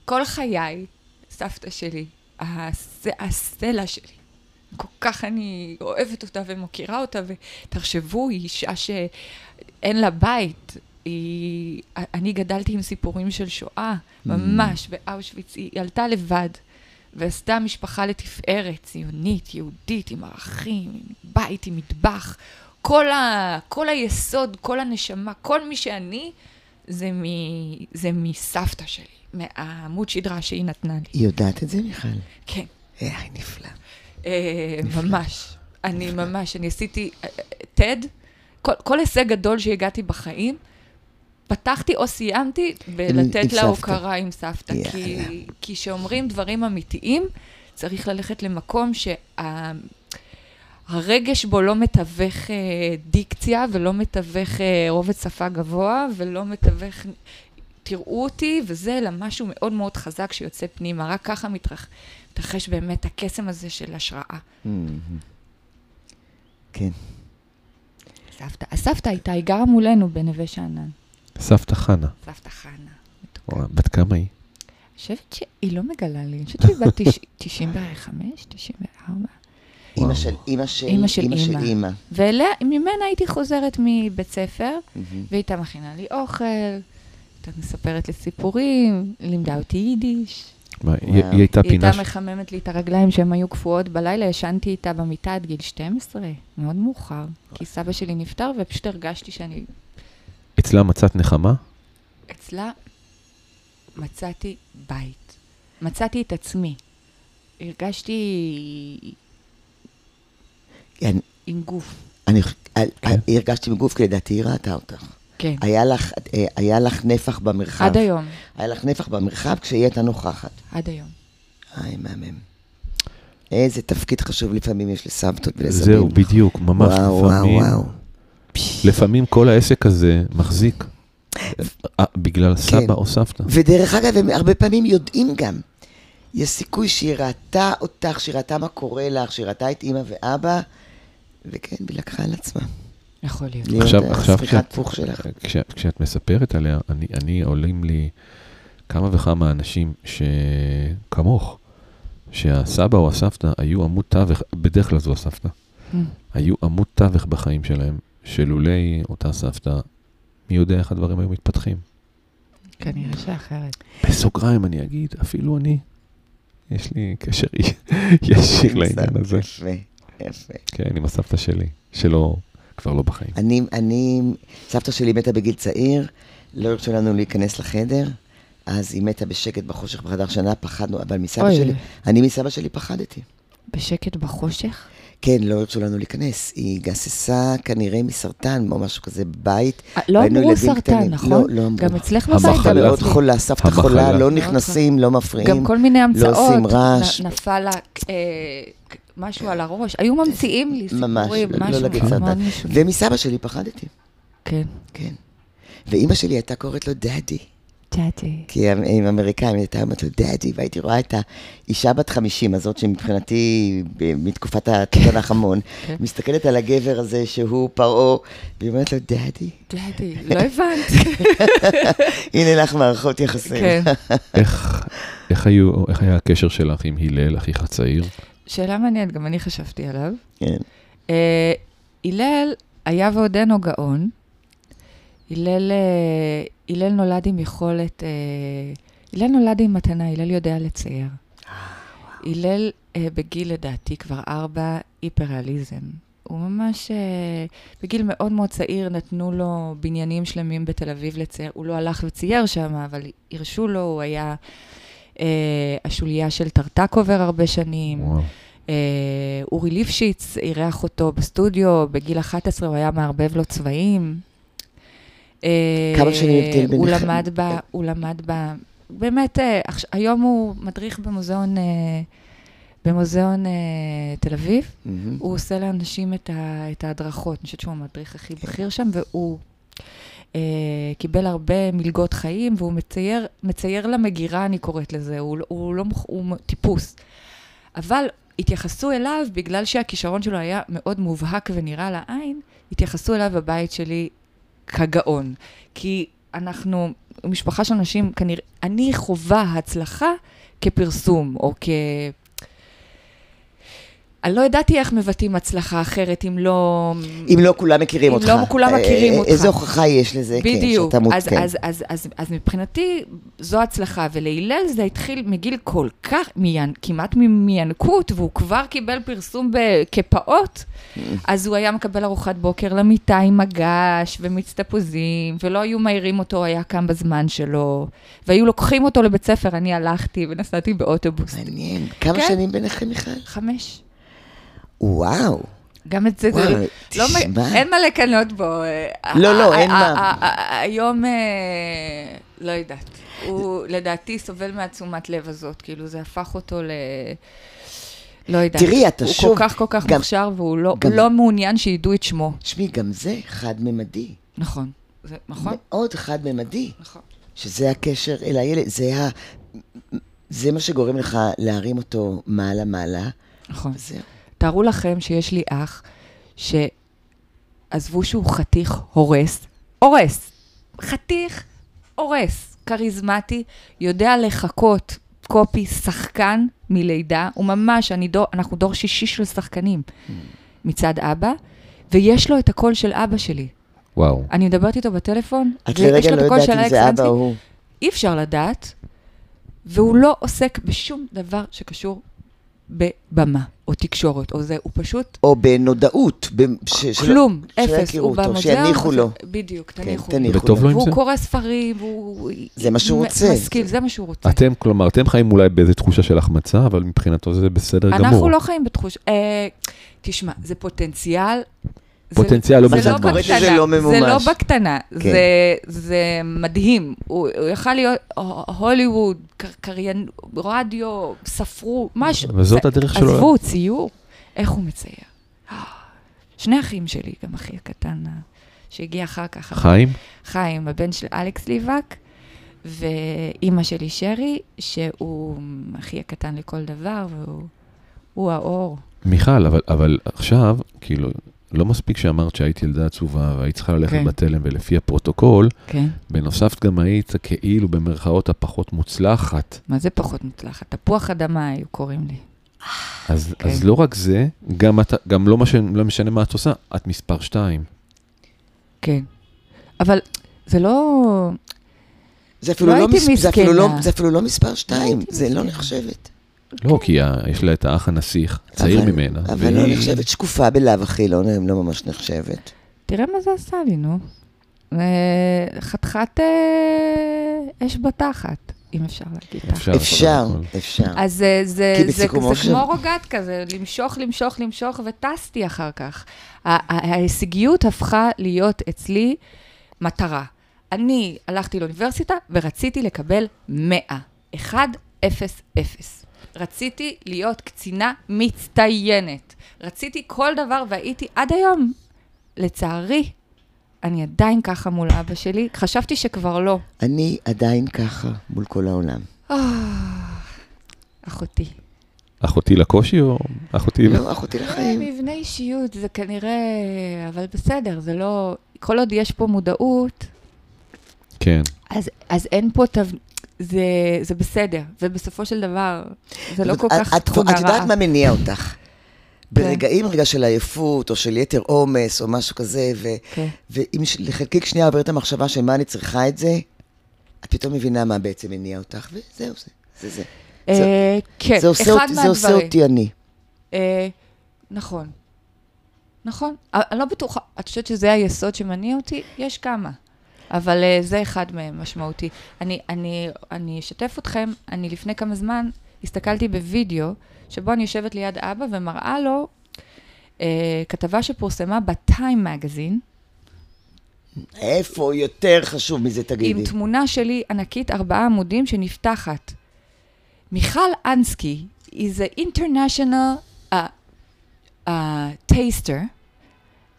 כל חיי, סבתא שלי, הס... הסלע שלי. כל כך אני אוהבת אותה ומוקירה אותה, ותחשבו, היא אישה שאין לה בית. היא... אני גדלתי עם סיפורים של שואה, ממש, באושוויץ. היא עלתה לבד, ועשתה משפחה לתפארת, ציונית, יהודית, עם ערכים, עם בית, עם מטבח. כל, ה... כל היסוד, כל הנשמה, כל מי שאני, זה, מ... זה מסבתא שלי, מהעמוד שדרה שהיא נתנה לי. היא יודעת את זה, מיכל? כן. איך היא נפלאה. אה, ממש. אני ממש, אני עשיתי אה, אה, TED, כל, כל הישג גדול שהגעתי בחיים, פתחתי או סיימתי בלתת לה. הוקרה עם סבתא. יאללה. כי, כי כשאומרים דברים אמיתיים, צריך ללכת למקום שהרגש בו לא מתווך אה, דיקציה ולא מתווך אה, רובד שפה גבוה ולא מתווך... תראו אותי, וזה אלא משהו מאוד מאוד חזק שיוצא פנימה. רק ככה מתרח, מתרחש באמת הקסם הזה של השראה. מהמם. כן. סבתא, הסבתא הייתה, היא גרה מולנו בנווה שאנן. סבתא חנה. סבתא חנה. בת כמה היא? אני חושבת שהיא לא מגלה לי, אני חושבת שהיא בת תש- 95, 94. אימא של אימא של אימא של אימא של אימא. אימא. ואליה, ממנה הייתי חוזרת מבית ספר. והייתה מכינה לי אוכל, הייתה מספרת לי סיפורים, לימדה אותי יידיש. מה, היא. היא הייתה היא פינה... הייתה ש- מחממת לי את הרגליים שהן היו קפואות בלילה, ישנתי איתה במיטה עד גיל 12, מאוד מאוחר. כי סבא שלי נפטר, ופשוט הרגשתי שאני אצלה מצאת נחמה? אצלה מצאתי בית. מצאתי את עצמי. הרגשתי כן, עם גוף. אני על- כן. הרגשתי בגוף, כי לדעתי היא ראתה אותך. כן. היה לך, אה, היה לך נפח במרחב. עד היום. היה לך נפח במרחב כשהיא הייתה נוכחת. עד היום. איי, מהמם. איזה תפקיד חשוב לפעמים יש לסבתות ולסבים. זהו, בדיוק, ממש וואו, וואו, לפעמים. וואו. לפעמים כל העסק הזה מחזיק. אה, בגלל סבא או סבתא. ודרך אגב, הם הרבה פעמים יודעים גם. יש סיכוי שהיא ראתה אותך, שהיא ראתה מה קורה לך, שהיא ראתה את אימא ואבא, וכן, היא לקחה על עצמה. יכול להיות. להיות עכשיו, עכשיו השמיכת כשאת, פוך שלך. כשאת, כשאת מספרת עליה, אני, אני עולים לי כמה וכמה אנשים שכמוך, שהסבא או הסבתא היו עמוד תווך, בדרך כלל זו הסבתא, Mm. היו עמוד תווך בחיים שלהם, שלולי אותה סבתא, מי יודע איך הדברים היו מתפתחים. כנראה שאחרת. בסוגריים אני אגיד, אפילו אני, יש לי קשר ישיר לעניין הזה. יפה, יפה. כן, עם הסבתא שלי, שלא, כבר לא בחיים. אני, אני, סבתא שלי מתה בגיל צעיר, לא הרשו לנו להיכנס לחדר, אז היא מתה בשקט בחושך בחדר שנה, פחדנו, אבל מסבא אוי. שלי, אני מסבא שלי פחדתי. בשקט בחושך? כן, לא הרשו לנו להיכנס. היא גססה כנראה מסרטן או משהו כזה בבית. אה, לא אמרו סרטן, קטנים. נכון? לא, לא אמרו. גם אצלך המחלה. בבית? סבתא גם מאוד. חולה, סבתא המחלה. חולה, לא נכנסים, לא מפריעים. גם כל מיני המצאות. לא עושים רעש. נפל לה אה, משהו על הראש. היו ממציאים לי ממש, סיפורים, לא משהו להגיד סרטן. ומסבא שלי פחדתי, כן. כן. ואימא שלי הייתה קוראת לו דאדי. דאדי. כי הם הם אמריקאים, היא הייתה אומרת לו דאדי, והייתי רואה את האישה בת 50 הזאת, שמבחינתי, מתקופת התנ"ך המון, כן. מסתכלת על הגבר הזה שהוא פרעה, והיא אומרת לו דאדי. דאדי. לא הבנתי. הנה לך מערכות יחסים. כן. איך, איך, היו, איך היה הקשר שלך עם הלל, אחיך הצעיר? שאלה מעניינת, גם אני חשבתי עליו. כן. אה, הלל היה ועודנו גאון. הלל, אה, הלל נולד עם יכולת, אה, הלל נולד עם מתנה, הלל יודע לצייר. הלל אה, בגיל, לדעתי, כבר ארבע, היפרריאליזם. הוא ממש, בגיל מאוד מאוד צעיר נתנו לו בניינים שלמים בתל אביב לצייר. הוא לא הלך וצייר שם, אבל הרשו לו, הוא היה אה, השוליה של טרטקובר הרבה שנים. וואו. אה, אורי ליפשיץ אירח אותו בסטודיו, בגיל 11 הוא היה מערבב לו צבעים. אה, כמה שנים הבדל הוא ביניכם? למד ב... הוא למד ב... באמת, אה, היום הוא מדריך במוזיאון, אה, במוזיאון תל אביב. מהמם. הוא עושה לאנשים את, ה, את ההדרכות. אני חושבת שהוא המדריך הכי בכיר שם, והוא אה, קיבל הרבה מלגות חיים, והוא מצייר, מצייר למגירה, אני קוראת לזה. הוא, לא- הוא, לא, הוא טיפוס. אבל התייחסו אליו, בגלל שהכישרון שלו היה מאוד מובהק ונראה לעין, התייחסו אליו בבית שלי כגאון. כי אנחנו, משפחה של אנשים, כנראה, אני חווה הצלחה כפרסום, או כ... אני לא ידעתי איך מבטאים הצלחה אחרת אם לא... אם לא כולם מכירים אם אותך. לא כולם אה, מכירים אה, אותך. איזו הוכחה יש לזה, כן, בדיוק. שאתה אז, מותקן. אז, אז, אז, אז מבחינתי, זו הצלחה. ולהלל זה התחיל מגיל כל כך, מיין, כמעט מינקות, והוא כבר קיבל פרסום ב- כפעוט, אז הוא היה מקבל ארוחת בוקר למיטה עם מגש ומיץ תפוזים, ולא היו מעירים אותו, היה קם בזמן שלו, והיו לוקחים אותו לבית ספר, אני הלכתי ונסעתי באוטובוס. מעניין. כמה כן. שנים ביניכם, מיכאל? חמש. וואו. גם את זה, לא. אין מה לקנות בו. אה, לא, לא, אה, אין אה, מה. אה, אה, היום, לא יודעת, הוא לדעתי סובל מהתשומת לב הזאת, כאילו זה הפך אותו ל... לא יודעת. תראי, אתה הוא שוב- כל כך כל כך גם- מוכשר, והוא לא- גם- לא מעוניין שידעו את שמו. תשמעי, גם זה חד-ממדי. נכון. זה, נכון? מאוד חד-ממדי. נכון. שזה הקשר אל הילד, זה, ה... זה מה שגורם לך להרים אותו מעלה-מעלה, נכון. וזהו. תארו לכם שיש לי אח, שעזבו שהוא חתיך הורס, הורס, חתיך הורס, כריזמטי, יודע לחכות קופי, שחקן מלידה, הוא ממש, אני דור, אנחנו דור שישי של שחקנים מצד אבא, ויש לו את הקול של אבא שלי. וואו. אני מדברת איתו בטלפון, את לרגע לא יודעת אם זה אבא. או הוא. אי אפשר לדעת, והוא לא עוסק בשום דבר שקשור בבמה או תקשורת או זה, הוא פשוט או בנודעות. ב- ש- כלום, שלא אפס, הוא אותו, במוזיאון. שיניחו לו. בדיוק, כן, תניחו. תניחו וטוב לו. והוא זה? קורא ספרים, והוא... זה מה שהוא רוצה. משכיל, זה מה שהוא רוצה. אתם, כלומר, אתם חיים אולי באיזה תחושה של החמצה, אבל מבחינתו זה בסדר גמור. אנחנו לא חיים בתחוש... אה, תשמע, זה פוטנציאל. זה- פוטנציאל לא זה בזמן. לא בקטנה, שזה לא ממומש. זה לא בקטנה, כן. זה, זה מדהים. הוא, הוא יכל להיות הוליווד, קר- קריין, רדיו, ספרו, משהו. וזאת זה- הדרך שלו. עזבו, ציור, איך הוא מצייר. שני אחים שלי, גם אחי הקטן, שהגיע אחר כך. חיים? חיים, הבן של אלכס ליבק, ואימא שלי שרי, שהוא אחי הקטן לכל דבר, והוא הוא האור. מיכל, אבל, אבל עכשיו, כאילו, לא מספיק שאמרת שהיית ילדה עצובה והיית צריכה ללכת כן. בתלם, ולפי הפרוטוקול, כן. בנוסף גם היית כאילו במרכאות הפחות מוצלחת. מה זה פחות מוצלחת? תפוח אדמה היו קוראים לי. אז, כן. אז לא רק זה, גם, את, גם לא, משנה, לא משנה מה את עושה, את מספר שתיים. כן. אבל זה לא... זה אפילו לא לא, מס... זה אפילו לא. זה אפילו לא מספר שתיים, הייתי זה לא. נחשבת. לא, כי יש לה את האח הנסיך, צעיר אבל- ממנה. אבל לא נחשבת שקופה בלאו הכי, לא, לא ממש נחשבת. תראה מה זה עשה לי, נו. אה, חתיכת אה, אש בתחת. אם אפשר להגיד ככה. אפשר. אפשר. אפשר. אז זה, זה, זה, כמו רוגט כזה, למשוך, למשוך, למשוך, וטסתי אחר כך. ההישגיות הפכה להיות אצלי מטרה. אני הלכתי לאוניברסיטה ורציתי לקבל 100. 1, 0, 0. רציתי להיות קצינה מצטיינת. רציתי כל דבר והייתי עד היום. לצערי, אני עדיין ככה מול אבא שלי. חשבתי שכבר לא. אני עדיין ככה מול כל העולם. אחותי. אחותי לקושי או אחותי... לא, אחותי לחיים. מבנה אישיות, זה כנראה, אבל בסדר, זה לא, כל עוד יש פה מודעות, כן. אז, אז אין פה תו... זה, זה בסדר, ובסופו של דבר, זה לא כל כך את- תכונה את רעה. יודעת מה מניע אותך. ברגעים רגע של עייפות, או של יתר עומס, או משהו כזה, ו- כן. ואם לחלקיק שנייה עוברת המחשבה של מה אני צריכה את זה, את פתאום מבינה מה בעצם מניע אותך, וזהו זה. זה זה. אה, כן, זה עושה אחד אותי- זה עושה מהדברים. אותי אני. אה, נכון. נכון. אני לא בטוחה, את חושבת שזה היסוד שמניע אותי? יש כמה. אבל אה, זה אחד מהם, משמעותי. אני, אני, אני אשתף אתכם, אני לפני כמה זמן הסתכלתי בווידאו, שבו אני יושבת ליד אבא ומראה לו אה, כתבה שפורסמה בטיים מגזין, איפה יותר חשוב מזה, עם תגידי? תמונה שלי ענקית, ארבעה עמודים, שנפתחת. מיכל אנסקי is an international uh, uh, taster,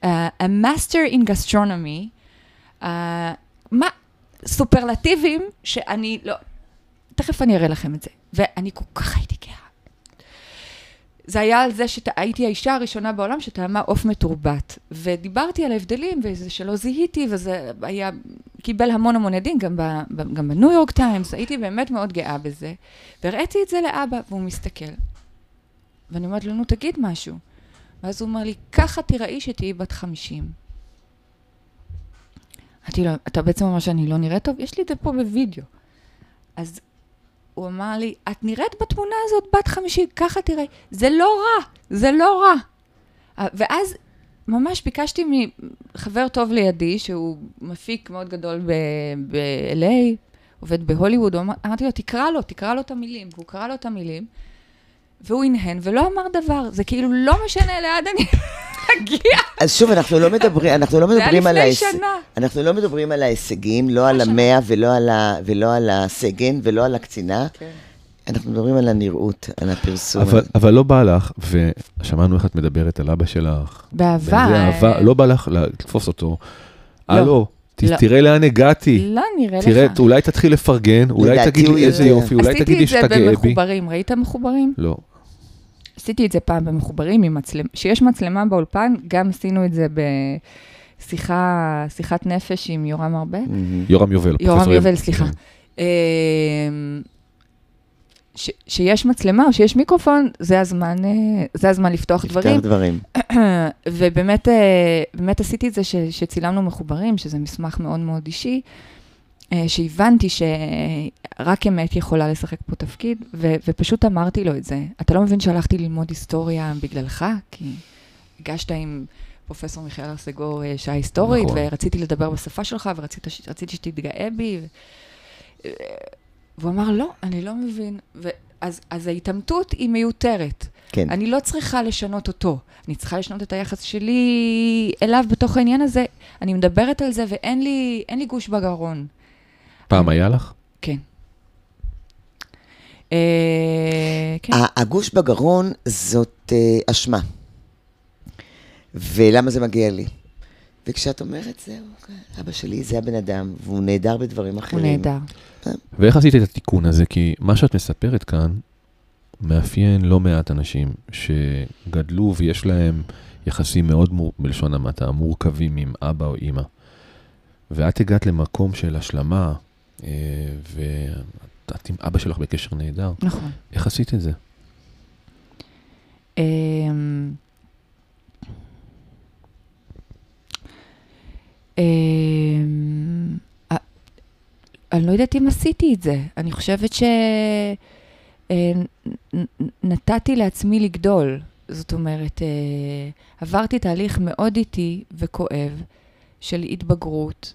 uh, a master in gastronomy, uh, מה, סופרלטיבים שאני לא, תכף אני אראה לכם את זה. ואני כל כך הייתי גאה. זה היה על זה שהייתי האישה הראשונה בעולם שטעמה עוף מתורבת. ודיברתי על ההבדלים, וזה שלא זיהיתי, וזה היה, קיבל המון המון עדים, גם, ב, גם בניו יורק טיימס, הייתי באמת מאוד גאה בזה. והראיתי את זה לאבא, והוא מסתכל. ואני אומרת לו, נו, תגיד משהו. ואז הוא אומר לי, ככה תיראי שתהיי בת 50. אמרתי לו, אתה בעצם אומר שאני לא נראית טוב? יש לי את זה פה בווידאו. אז הוא אמר לי, את נראית בתמונה הזאת בת 50, ככה תראי. זה לא רע, זה לא רע. ואז ממש ביקשתי מחבר טוב לידי, שהוא מפיק מאוד גדול ב-LA, עובד בהוליווד, אמרתי לו, תקרא לו, תקרא לו את המילים. והוא קרא לו את המילים, והוא הנהן ולא אמר דבר. זה כאילו לא משנה לאן אני אגיע. אז שוב, אנחנו לא מדברים, אנחנו לא זה היה מדברים על לפני ההיש... שנה. אנחנו לא מדברים על ההישגים, לא על. המאה ולא על ה- ולא על הסגן ולא על הקצינה. כן. אנחנו מדברים על הנראות, על הפרסום. אבל, אבל לא בא לך, ושמענו איך את מדברת על אבא שלך. באהבה. באיזה אהבה, לא בא לך לתפוס אותו. לא. הלו, ת- לא. תראה לאן הגעתי. לא נראה לך. תראה, אולי תתחיל לפרגן, אולי תגיד לי איזה. יופי, אולי תגיד לי שאתה עשיתי את גאה זה בי. במחוברים. ראית מחוברים? לא. עשיתי את זה פעם במחוברים. כשיש מצלמה באולפן, גם עשינו את זה בשיחה, שיחת נפש עם יורם ארבל. יורם יובל. יורם פרופסור יובל, סליחה. כן. אמ, ש- שיש מצלמה או שיש מיקרופון, זה הזמן, אה, זה הזמן לפתוח לפתוח דברים. דברים. ובאמת אה, באמת עשיתי את זה ש, שצילמנו מחוברים, שזה מסמך מאוד מאוד אישי, שהבנתי שרק אמת יכולה לשחק פה תפקיד, ו, ופשוט אמרתי לו את זה. אתה לא מבין שהלכתי ללמוד היסטוריה בגללך? כי הגשת עם פרופסור מיכאל הרסגור אה, שעה היסטורית, נכון. ורציתי לדבר בשפה שלך, ורציתי שתתגאה בי. ו... אה, והוא אמר, לא, אני לא מבין. ואז, אז ההתעמתות היא מיותרת. כן. אני לא צריכה לשנות אותו, אני צריכה לשנות את היחס שלי אליו בתוך העניין הזה. אני מדברת על זה ואין לי, לי גוש בגרון. פעם היה לך? כן. אה, כן. הגוש בגרון זאת אה, אשמה. ולמה זה מגיע לי? וכשאת אומרת, זהו, כן, אבא שלי זה הבן אדם, והוא נהדר בדברים הוא אחרים. נהדר. ואיך עשית את התיקון הזה? כי מה שאת מספרת כאן מאפיין לא מעט אנשים שגדלו ויש להם יחסים מאוד, מור... בלשון המעטה, מורכבים עם אבא או אימא. ואת הגעת למקום של השלמה, ואת עם אבא שלך בקשר נהדר. נכון. איך עשית את זה? אמ, אמ, אני לא יודעת אם עשיתי את זה. אני חושבת שנתתי לעצמי לגדול. זאת אומרת, אה, עברתי תהליך מאוד איטי וכואב של התבגרות.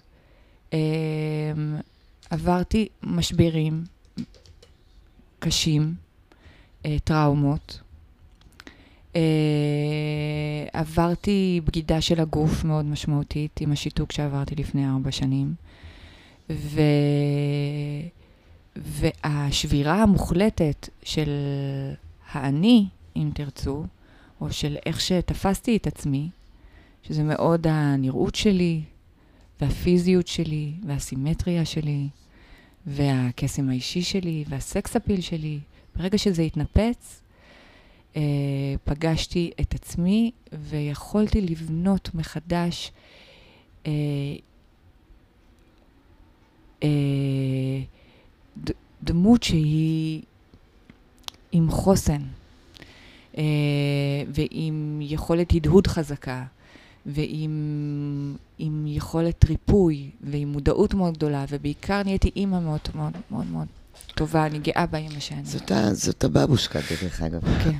עברתי משברים קשים, אה, טראומות. אה, עברתי בגידה של הגוף מאוד משמעותית עם השיתוק שעברתי לפני ארבע שנים. ו... והשבירה המוחלטת של האני, אם תרצו, או של איך שתפסתי את עצמי, שזה מאוד הנראות שלי, והפיזיות שלי, והסימטריה שלי, והקסם האישי שלי, והסקס אפיל שלי. ברגע שזה התנפץ, אה, פגשתי את עצמי ויכולתי לבנות מחדש אה, אה, דמות שהיא עם חוסן, אה, ועם יכולת הדהוד חזקה, ועם עם יכולת ריפוי, ועם מודעות מאוד גדולה, ובעיקר נהייתי אימא מאוד מאוד מאוד מאוד טובה, אני גאה באימא שאני. זאת, ה- זאת הבבושקה, דרך אגב. כן.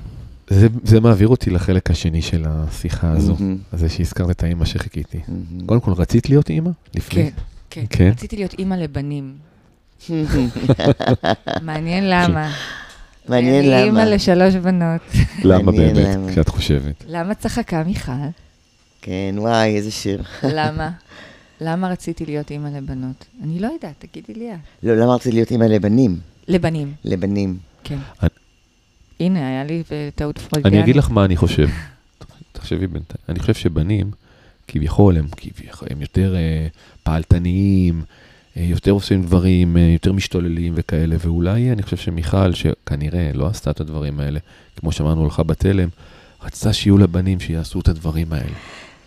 זה, זה מעביר אותי לחלק השני של השיחה הזו, מהמם. זה שהזכרת את האימא שחיכיתי. מהמם. קודם כל, רצית להיות אימא? לפני? כן, כן. כן? רציתי להיות אימא לבנים. מעניין למה. מעניין אני אימא למה. לשלוש בנות. למה באמת, למה. כשאת חושבת? למה צחקה מיכל? כן, וואי, איזה שיר. למה? למה רציתי להיות אימא לבנות? אני לא יודעת, תגידי לי את. לא, למה רציתי להיות אימא לבנים? לבנים, לבנים. כן. אני- הנה, היה לי אה, טעות פרוידיאנית. אני אגיד לך מה אני חושב. תחשבי בינתיים. אני חושב שבנים, כביכול, הם, כביכול, הם יותר אה, פעלתניים, אה, יותר עושים דברים, אה, יותר משתוללים וכאלה, ואולי אני חושב שמיכל, שכנראה לא עשתה את הדברים האלה, כמו שאמרנו לך בתלם, רצתה שיהיו לה בנים שיעשו את הדברים האלה.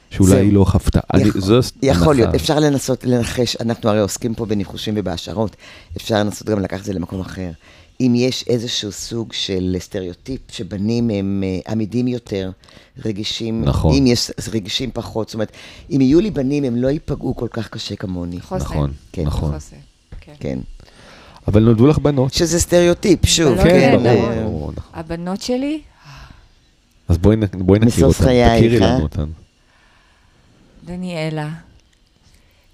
שאולי. היא לא חוותה. אני- יכול- זו יכול להיות. אפשר לנסות לנחש, אנחנו הרי עוסקים פה בניחושים ובהשערות, אפשר לנסות גם לקחת את זה למקום אחר. אם יש איזשהו סוג של סטריאוטיפ שבנים הם אה, עמידים יותר, רגישים, נכון. אם יש רגישים פחות, זאת אומרת, אם יהיו לי בנים הם לא ייפגעו כל כך קשה כמוני. חוסן. נכון, כן. נכון. חוסן, כן. כן. אבל נולדו לך בנות. שזה סטריאוטיפ, שוב, כן, ברור, נכון. הבנות שלי, אז בואי בואי נכיר אותן, תכירי? לנו אותן. דניאלה.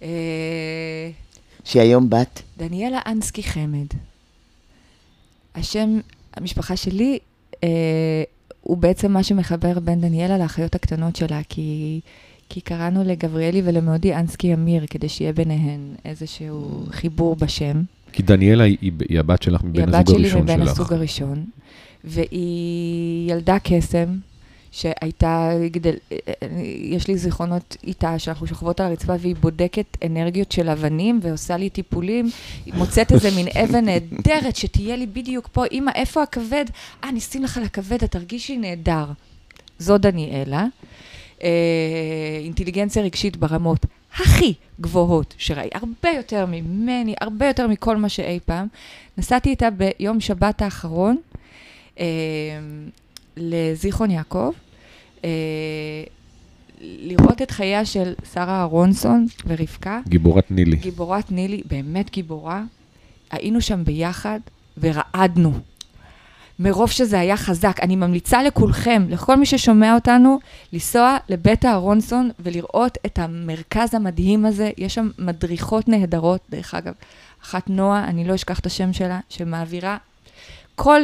אה, שהיא היום בת, דניאלה אנסקי חמד. השם, המשפחה שלי, אה, הוא בעצם מה שמחבר בין דניאלה לאחיות הקטנות שלה, כי, כי קראנו לגבריאלי ולמאודי אנסקי אמיר, כדי שיהיה ביניהן איזשהו חיבור בשם. כי דניאלה היא, היא- היא הבת שלך היא מבין הבת הזוג שלי הראשון מבין שלך. הסוג הראשון, והיא ילדה קסם, שהייתה, גדל, יש לי זיכרונות איתה, שאנחנו שוכבות על הרצפה והיא בודקת אנרגיות של אבנים ועושה לי טיפולים, היא מוצאת איזה מין אבן נהדרת שתהיה לי בדיוק פה, אמא, איפה הכבד? אה, נשים לך לכבד, את תרגישי נהדר. זו דניאלה. אה, אינטליגנציה רגשית ברמות הכי גבוהות שראי, הרבה יותר ממני, הרבה יותר מכל מה שאי פעם. נסעתי איתה ביום שבת האחרון אה, לזיכרון יעקב, לראות את חייה של שרה אהרונסון ורבקה, גיבורת נילי. גיבורת נילי, באמת גיבורה. היינו שם ביחד ורעדנו. מרוב שזה היה חזק. אני ממליצה לכולכם, לכל מי ששומע אותנו, לנסוע לבית אהרונסון ולראות את המרכז המדהים הזה. יש שם מדריכות נהדרות, דרך אגב. אחת נועה, אני לא אשכח את השם שלה, שמעבירה כל,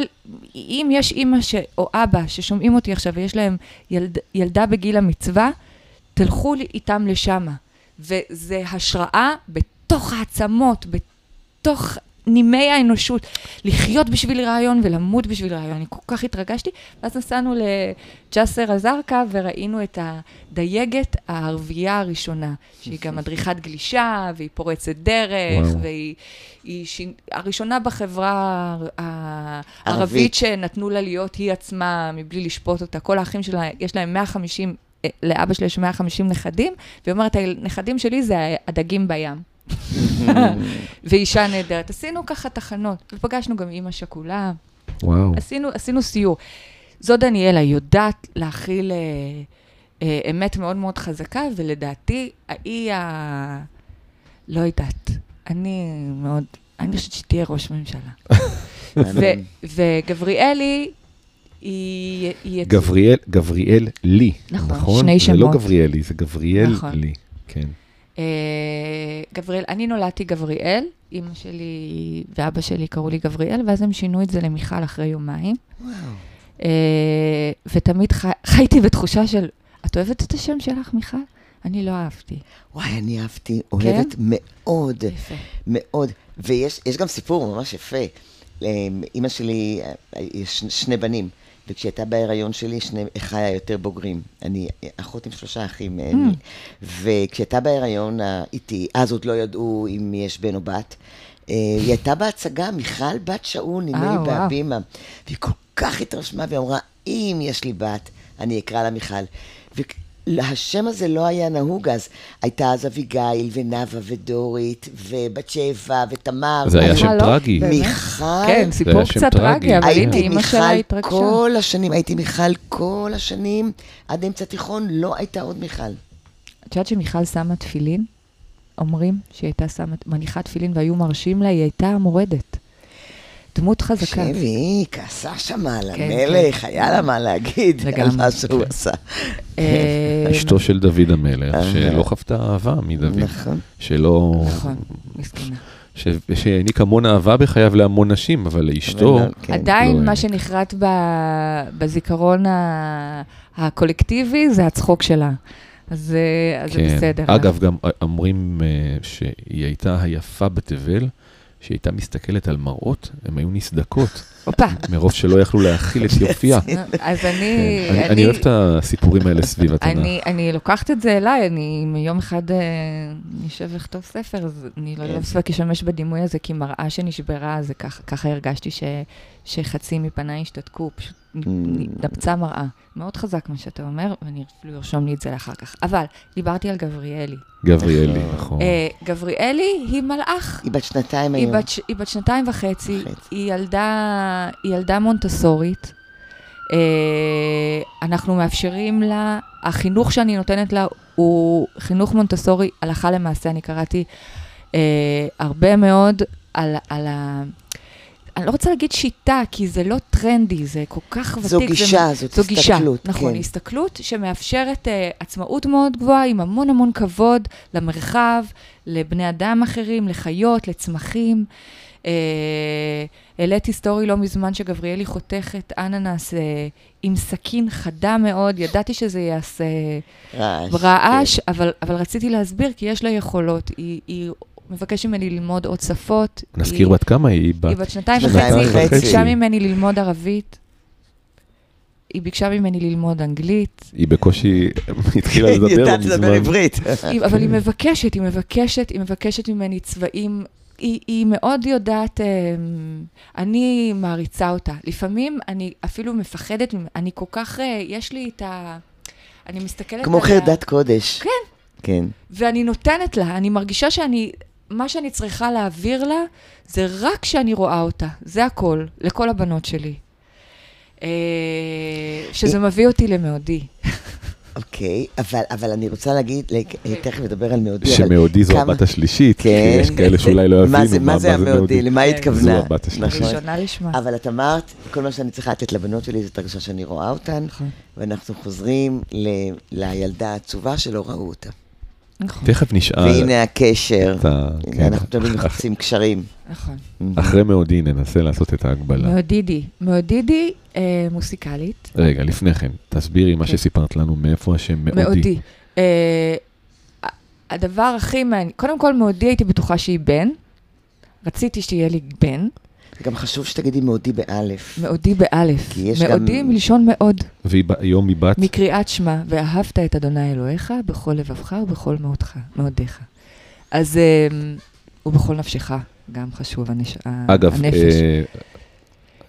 אם יש אימא ש, או אבא ששומעים אותי עכשיו ויש להם ילד, ילדה בגיל המצווה, תלכו איתם לשמה. וזה השראה בתוך העצמות, בתוך נימי האנושות, לחיות בשביל רעיון ולמות בשביל רעיון. אני כל כך התרגשתי. ואז נסענו לג'סר א-זרקא וראינו את הדייגת הערבייה הראשונה, שהיא גם מדריכת גלישה, והיא פורצת דרך, וואו. והיא היא שין, הראשונה בחברה. הערבית שנתנו לה להיות היא עצמה, מבלי לשפוט אותה. כל האחים שלה, יש להם 150, אה, לאבא שלה יש 150 נכדים, והיא אומרת, הנכדים שלי זה הדגים בים. ואישה נהדרת. עשינו ככה תחנות, ופגשנו גם אימא שכולה, וואו. עשינו, עשינו סיור. זו דניאלה, יודעת להכיל אה, אה, אמת מאוד מאוד חזקה, ולדעתי, היא ה... לא יודעת. אני מאוד, אני חושבת שתהיה ראש ממשלה. ו- וגבריאלי, היא... היא גבריאל, גבריאל לי, נכון, נכון? שני זה לא שמות. גבריאלי, זה גבריאל נכון. לי, כן. אה, גבריאל, אני נולדתי גבריאל, אימא שלי ואבא שלי קראו לי גבריאל, ואז הם שינו את זה למיכל אחרי יומיים. וואו. אה, ותמיד חי, חייתי בתחושה של, את אוהבת את השם שלך, מיכל? אני לא אהבתי. וואי, אני אהבתי, אוהבת מאוד, יפה. מאוד. ויש יש גם סיפור ממש יפה. לאמא שלי, אה, יש שני בנים, וכשהיא הייתה בהיריון שלי, שני אחיי היותר בוגרים. אני אחות עם שלושה אחים. אה, וכשהיא הייתה בהיריון אה, איתי, אז עוד לא ידעו אם יש בן או בת. אה, היא הייתה בהצגה, מיכל בת שאול, נדמה אה, לי וואו. בהבימה. והיא כל כך התרשמה, והיא אמרה, אם יש לי בת, אני אקרא לה מיכל. והשם הזה לא היה נהוג אז. הייתה אז אביגיל, ונאוה, ודורית, ובת שבע, ותמר. זה היה שם לא? טרגי. מיכל. כן, סיפור קצת טרגי. אבל הנה, הייתי אימא שלה מיכל התרגשה. כל השנים, הייתי מיכל כל השנים, עד אמצע תיכון לא הייתה עוד מיכל. את יודעת שמיכל שמה תפילין? אומרים שהיא הייתה שמה, מניחה תפילין והיו מרשים לה, היא הייתה המורדת. דמות חזקה. תקשיבי, היא כעסה שמה על כן, המלך, היה לה מה להגיד על. מה שהוא עשה. אה, אשתו של דוד המלך, אה. שלא חוותה אהבה מדוד. נכון. שלא... נכון, מסכנה. ש- שהעניק המון אהבה בחייו להמון נשים, אבל לאשתו... לא, כן. עדיין לא מה. שנחרט ב- בזיכרון ה- הקולקטיבי זה הצחוק שלה. אז אה, אז זה כן. בסדר. אגב, גם אומרים שהיא הייתה היפה בתבל, שהיא הייתה מסתכלת על מראות, הן היו נסדקות. מרוב שלא יכלו להכיל את יופייה. אז אני... כן. אני- אני אוהב את הסיפורים האלה סביב התנ"ך. אני, לוקחת את זה אליי, אני יום אחד אה, נשב לכתוב ספר, אז אני לא כן. יודעת אשמש בדימוי הזה, כי מראה שנשברה, זה ככה, הרגשתי שחצי מפניי השתתקו, פשוט נפצה מראה. מאוד חזק מה שאתה אומר, ואני אפילו ארשום לי את זה לאחר כך. אבל, דיברתי על גבריאלי. גבריאלי, נכון. אה, גבריאלי היא מלאך. היא בת שנתיים היום. היא בת שנתיים וחצי. היא ילדה, מונטסורית. אה, אנחנו מאפשרים לה, החינוך שאני נותנת לה הוא חינוך מונטסורי הלכה למעשה. אני קראתי אה, הרבה מאוד על, על ה... אני לא רוצה להגיד שיטה, כי זה לא טרנדי, זה כל כך ותיק. זו זה- גישה, זאת זו גישה, הסתכלות. נכון, כן. הסתכלות שמאפשרת uh, עצמאות מאוד גבוהה, עם המון המון כבוד למרחב, לבני אדם אחרים, לחיות, לצמחים. Uh, העליתי סטורי לא מזמן שגבריאלי חותכת אננס uh, עם סכין חדה מאוד, ידעתי שזה יעשה רעש. רעש, אבל, אבל רציתי להסביר, כי יש לה יכולות. היא, היא מבקשת ממני ללמוד עוד שפות. נזכיר היא, בת כמה היא? היא בת... בת שנתיים וחצי, היא. ביקשה ממני ללמוד ערבית. היא ביקשה ממני ללמוד אנגלית, היא בקושי התחילה היא לדבר לא יודעת לדבר מזמן. עברית. היא, אבל היא מבקשת, היא מבקשת, היא מבקשת ממני צבעים. היא, היא מאוד יודעת, אמ, אני מעריצה אותה. לפעמים אני אפילו מפחדת, אני כל כך, אה, יש לי את ה... אני מסתכלת כמו על ה- חרדת קודש. כן. כן. ואני נותנת לה, אני מרגישה שאני, מה שאני צריכה להעביר לה, זה רק כשאני רואה אותה, זה הכל, לכל הבנות שלי. אה, שזה מביא אותי למאודי. אוקיי, אבל, אבל אני רוצה להגיד, לק- תכף נדבר על מאודי. שמאודי זו כמה- הבת השלישית, כי כן. יש כאלה שאולי לא יבינו מה זה, מה זה המאודי? למה היא כן. התכוונה? זו הבת השלישית. נכון. ראשונה לשמה. אבל את אמרת, כל מה שאני צריכה לתת לבנות שלי זאת הרגשה שאני רואה אותן, נכון. ואנחנו חוזרים ל- לילדה העצובה שלא ראו אותה. נכון, תכף נשאל והנה הקשר, את ה... הנה, כן. אנחנו תמיד מחפשים קשרים. נכון. אחרי מאודי ננסה לעשות את ההגבלה. מאודידי. מאודידי אה, מוסיקלית. רגע, לפני כן, תסבירי מה כן. שסיפרת לנו, מאיפה השם מאודי. מאודי. אה, הדבר הכי מעניין, קודם כל מאודי הייתי בטוחה שהיא בן. רציתי שיהיה לי בן. זה גם חשוב שתגידי מאודי באלף. מאודי באלף. כי יש מאודי גם- מלשון מאוד. והיום היא בת, מקריאת שמע, ואהבת את אדוני אלוהיך בכל לבבך ובכל מאודך, מאודיך. אז אה, ובכל נפשך, גם חשוב הנש... אגב, הנפש. אה,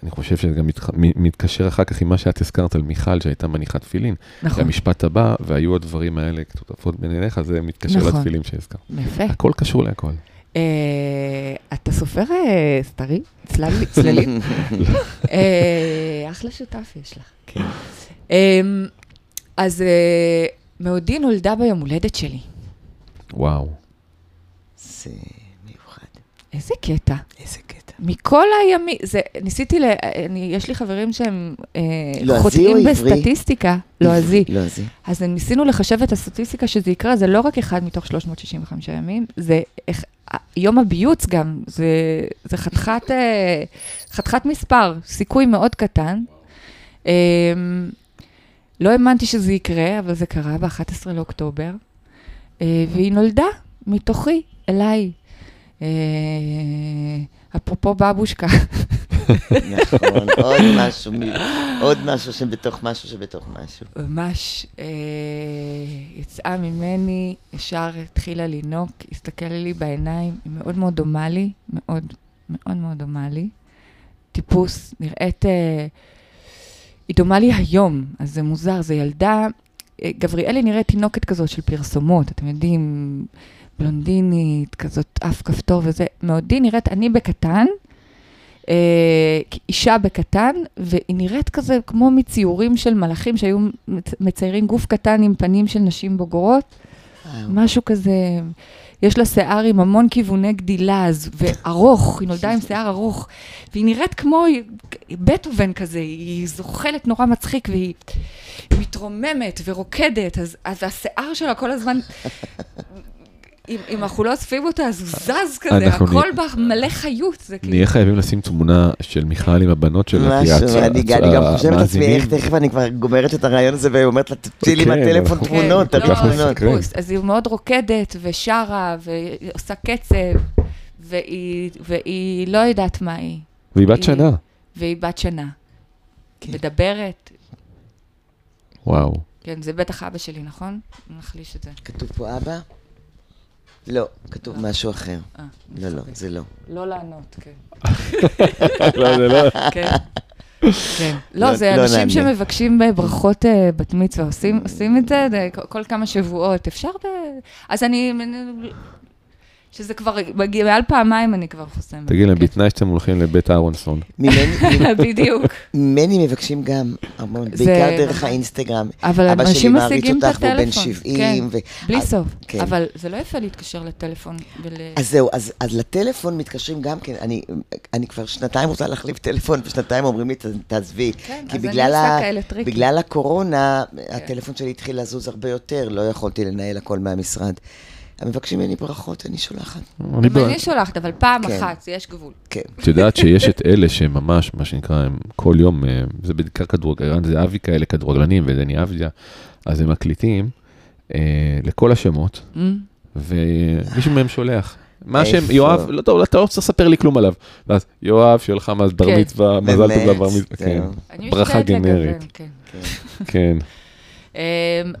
אני חושב שזה גם מתח- מתקשר אחר כך עם מה שאת הזכרת על מיכל, שהייתה מניחת תפילין. נכון, המשפט הבא, והיו הדברים האלה כתותפות בין עיניך, זה מתקשר נכון. לתפילין שהזכרת. יפה. הכל קשור להכל. אה, אתה סופר אה, סתרים? צללי- צללים? אה, אחלה שותף יש לך. כן. אה, אז מאודי נולדה ביום הולדת שלי. וואו. זה מיוחד. איזה קטע. איזה קטע. מכל הימים, זה, ניסיתי, ל, אני, יש לי חברים שהם אה, לועזי או חוטאים עברי? בסטטיסטיקה, לועזי. לא, זה. אז ניסינו לחשב את הסטטיסטיקה שזה יקרה, זה לא רק אחד מתוך 365 ימים, זה יום הביוץ גם, זה, זה חתיכת, אה, חתיכת מספר, סיכוי מאוד קטן. אה, לא האמנתי שזה יקרה, אבל זה קרה ב-11 לאוקטובר, אה, והיא נולדה מתוכי, אליי. אה, אפרופו בבושקה, נכון, עוד משהו, עוד משהו שבתוך משהו שבתוך משהו. ממש אה, יצאה ממני, ישר התחילה לנהוג, הסתכל לי בעיניים, היא מאוד מאוד דומה לי, מאוד מאוד מאוד דומה לי. טיפוס, נראית, אה, היא דומה לי היום, אז זה מוזר, זה ילדה, אה, גבריאלי נראית תינוקת כזאת של פרסומות, אתם יודעים, בלונדינית, כזאת אף כפתור וזה, מעודי נראית, אני בקטן, אה, אישה בקטן, והיא נראית כזה כמו מציורים של מלאכים שהיו מצ- מציירים גוף קטן עם פנים של נשים בוגרות, וואו. משהו כזה, יש לה שיער עם המון כיווני גדילה, אז, וארוך, היא נולדה עם שיער ארוך, והיא נראית כמו בטהובן כזה, היא זוחלת נורא מצחיק, והיא מתרוממת ורוקדת, אז, אז השיער שלה כל הזמן... אם, אם אנחנו לא אוספים אותה, אז הוא זז כזה, הכל נהיה- בה מלא חיות, זה כאילו... נהיה חייבים לשים תמונה של מיכל עם הבנות שלה, כי משהו, הצ- אני הצ- אני גם חושבת לעצמי, איך תכף אני כבר גומרת את הרעיון הזה ואומרת לה, תוציא לי כן, מהטלפון תמונות, כן. לא. טיפוס. אז היא מאוד רוקדת ושרה ועושה קצב, והיא, והיא לא יודעת מה היא, והיא בת שנה. והיא בת שנה. כן. מדברת, וואו. כן, זה בטח אבא שלי, נכון? נחליש את זה. כתוב פה אבא? לא, כתוב משהו אחר. אה, לא, לא. זה לא. לא לענות, כן. לא, זה לא. כן. כן. לא- לא, זה לא אנשים. שמבקשים אה, ברכות אה, בת מצווה, עושים עושים את זה כל כמה שבועות. אפשר ב... אז אני... שזה כבר מגיע, מעל פעמיים אני כבר חוסמת. תגיד להם, כן. בתנאי שאתם הולכים לבית אהרונסון. בדיוק. ממני מבקשים גם המון, זה- בעיקר דרך האינסטגרם. אבל אבא שלי אנשים מעריץ משיגים את אותך והוא בן הטלפון. 70. ו- בלי סוף. כן. אבל זה לא יפה להתקשר לטלפון ול... אז זהו, אז, אז לטלפון מתקשרים גם כן, אני, אני כבר שנתיים רוצה להחליף טלפון, ושנתיים אומרים לי, "ת- תעזבי. כן, כי אז אני בגלל, עושה ה, כאלה טריקים. בגלל הקורונה, הטלפון שלי התחיל לזוז הרבה יותר, לא יכולתי לנהל הכל מהמשרד. הם מבקשים ממני ברכות, אני שולחת. אני גם ב- אני שולחת, אבל פעם כן. אחת, יש גבול. כן. את יודעת שיש את אלה שהם ממש, מה שנקרא, הם כל יום, אה, זה בעיקר כדורגלן, זה אבי כאלה כדורגלנים, ודני אבדיה, אז הם מקליטים אה, לכל השמות, Mm? ומישהו מהם שולח. מה השם? יואב, לא טוב, אתה לא צריך לספר לי כלום עליו. ואז, יואב, שיהיה לך מזל בר כן. מצווה, מזל טוב? לבר מצווה. כן, ברכה גנרית. לגוון, כן. אמ,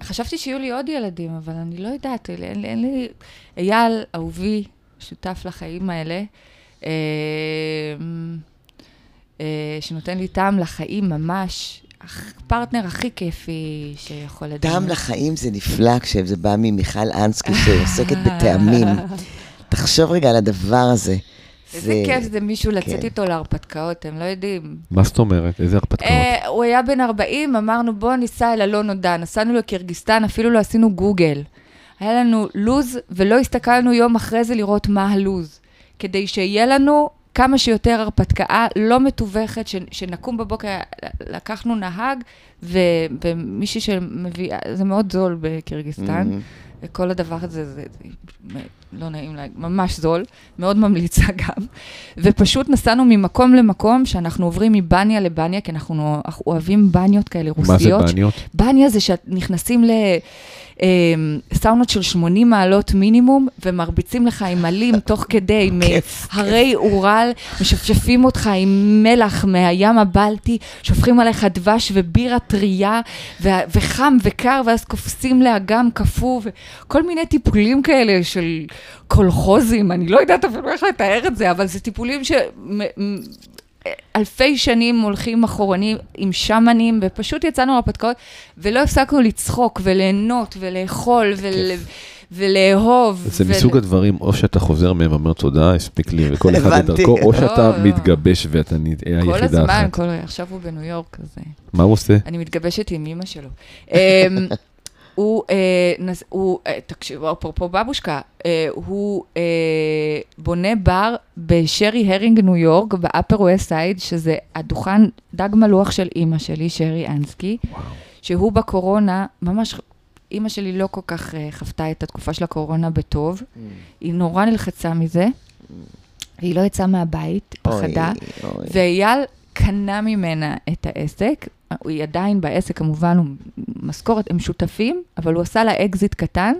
חשבתי שיהיו לי עוד ילדים, אבל אני לא יודעת, אין, לי- אין לי... אייל, אהובי, שותף לחיים האלה, אמ, אה, שנותן לי טעם לחיים ממש, הפרטנר הכי כיפי שיכול לדעת. טעם לחיים זה נפלא כשזה בא ממיכל אנסקי שעוסקת בטעמים. תחשוב רגע על הדבר הזה. איזה כיף זה מישהו לצאת כן. איתו להרפתקאות, אתם לא יודעים. מה זאת אומרת? איזה הרפתקאות? אה, הוא היה בן 40, אמרנו בוא ניסע אל הלא נודע, נסענו לקירגיסטן, אפילו לא עשינו גוגל. היה לנו לוז, ולא הסתכלנו יום אחרי זה לראות מה הלוז. כדי שיהיה לנו כמה שיותר הרפתקה לא מתווכת, ש, שנקום בבוקר, לקחנו נהג, ו, ומישהי שמביא, זה מאוד זול בקירגיסטן. Mhm. וכל הדבר הזה, זה, זה לא נעים להגיד, ממש זול, מאוד ממליצה גם. ופשוט נסענו ממקום למקום, שאנחנו עוברים מבניה לבניה, כי אנחנו אוהבים בניות כאלה מה זה רוסיות. בניות? בניה זה שנכנסים לסאונות של 80 מעלות מינימום, ומרביצים לך עם עלים תוך כדי, מהרי אורל, משפשפים אותך עם מלח מהים הבלטי, שופכים עליך דבש ובירה טרייה, ו- וחם וקר, ואז קופצים לאגם קפוא, וכל מיני טיפולים כאלה של קולחוזים, אני לא יודעת אפילו איך לתאר את זה, אבל זה טיפולים ש... אלפי שנים הולכים אחורנים עם שמנים, ופשוט יצאנו להרפתקאות, ולא הפסקנו לצחוק וליהנות ולאכול ול... ולאהוב. זה ול- מסוג הדברים, או שאתה חוזר מהם ואומר תודה, הספיק לי, וכל אחד הבנתי. לדרכו, או לא, שאתה לא. מתגבש ואתה נהיה כל היחידה הזמן, אחת. כל... עכשיו הוא בניו יורק, אז אה, מה הוא עושה? אני מתגבשת עם אימא שלו. הוא, אה, נס, הוא אה, תקשיב, אפרופו בבושקה, אה, הוא אה, בונה בר ב Sherry Herring, ניו יורק, ב Upper West Side, שזה הדוכן דג מלוח של אימא שלי, שרי אנסקי, שהוא בקורונה, ממש, אימא שלי לא כל כך אה, חוותה את התקופה של הקורונה בטוב, היא נורא נלחצה מזה, היא לא יצאה מהבית, פחדה. אוי, אוי. ואייל קנה ממנה את העסק, היא עדיין בעסק, כמובן, הוא משכורת, הם שותפים, אבל הוא עשה לה אקזיט קטן,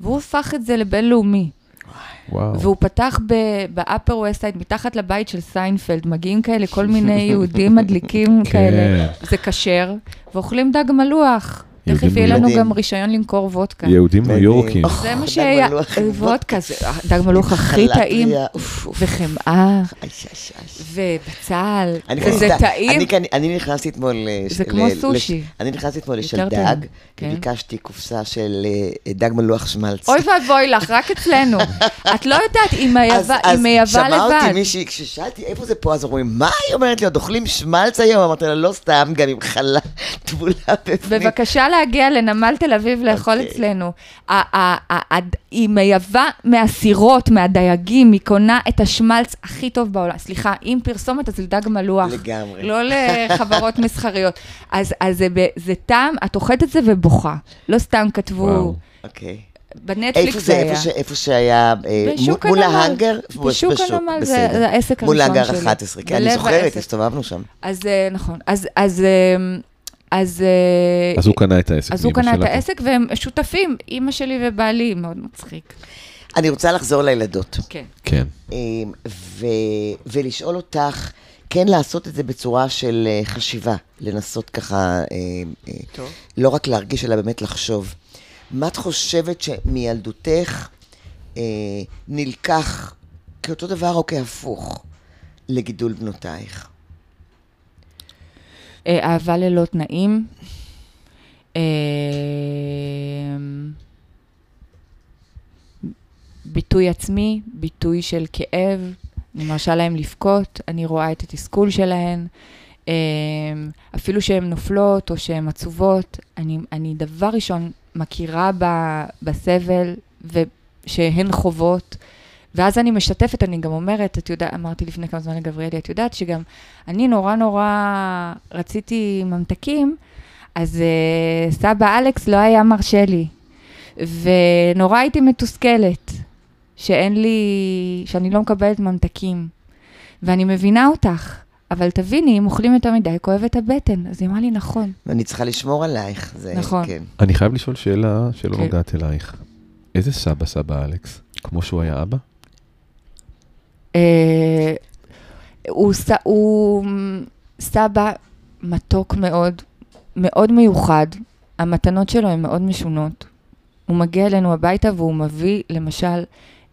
והוא הפך את זה לבינלאומי. וואו. והוא פתח ב-upper west side, מתחת לבית של סיינפלד, מגיעים כאלה כל מיני יהודים מדליקים כן. כאלה, זה כשר, ואוכלים דג מלוח. תכף יהיה לנו מדהים. גם רישיון למכור וודקה. יהודים ניו. יורקים. זה דג מה שהיה, וודקה, זה דג מלוח הכי טעים. וחמאה. ובצל, אני וזה טעים. אני נכנסתי אתמול... ל- זה כמו סושי. אני נכנסתי אתמול לשלדג, טעים, כן. וביקשתי קופסה של אה, דג מלוח שמלץ. אוי ואבוי לך, רק אצלנו. את לא יודעת, היא אז- מייבא אז היא מייבא שמעה אותי לבד. מישהי, כששאלתי איפה זה פה, אז אומרים, מה היא אומרת לי, עוד אוכלים שמלץ היום? אמרתי לה, לא סתם, גם עם חלה טבולה בפנים. בבקשה להגיע לנמל תל אביב לאכול אוקיי. אצלנו. היא מייבא מהסירות, מהדייגים, היא קונה את השמלץ הכי טוב בעולם. סליחה, עם פרסומת, אז לדג מלוח. לגמרי. לא לחברות מסחריות. אז אז זה זה טעם, את אוכלת את זה ובוכה. לא סתם כתבו, וואו. אוקיי. בנטפליקס איפה זה זה, היה. איפה ש- איפה שהיה, אה, מול. ההאנגר? בשוק הנמל, זה- בסדר. זה העסק מול הראשון ההאנגר שלי. 11, כן, אני זוכרת, העסק. הסתובבנו שם. אז אה, נכון. אז... אז אה, אז, הוא קנה את העסק. אז הוא קנה את. העסק והם שותפים, אימא שלי ובעלי, מאוד מצחיק. אני רוצה לחזור לילדות. כן. כן. אמ, ו, ולשאול אותך, כן לעשות את זה בצורה של אה, חשיבה, לנסות ככה, אה, טוב. לא רק להרגיש, אלא באמת לחשוב. מה את חושבת שמילדותך נלקח כאותו דבר או כהפוך לגידול בנותייך? אה, אהבה ללא תנאים. אה, ביטוי עצמי, ביטוי של כאב, אני מרשה להם לבכות, אני רואה את התסכול שלהן. אה, אפילו שהן נופלות או שהן עצובות, אני, אני דבר ראשון מכירה ב, בסבל ושהן חוות, ואז אני משתפת, אני גם אומרת, את יודעת, אמרתי לפני כמה זמן לגבריאלי, את יודעת שגם אני נורא נורא רציתי ממתקים, אז uh, סבא אלכס לא היה מרשה לי. ונורא הייתי מתוסכלת, שאין לי, שאני לא מקבלת ממתקים. ואני מבינה אותך, אבל תביני, אם אוכלים יותר מדי, כואבת הבטן. אז היא אמרה לי, נכון. ואני צריכה לשמור עלייך. זה, נכון. כן. אני חייב לשאול שאלה שלא כן. נוגעת אלייך. איזה סבא סבא אלכס? כמו שהוא היה אבא? אה, הוא, ס, הוא סבא מתוק מאוד, מאוד מיוחד. המתנות שלו הן מאוד משונות. הוא מגיע אלינו הביתה והוא מביא, למשל,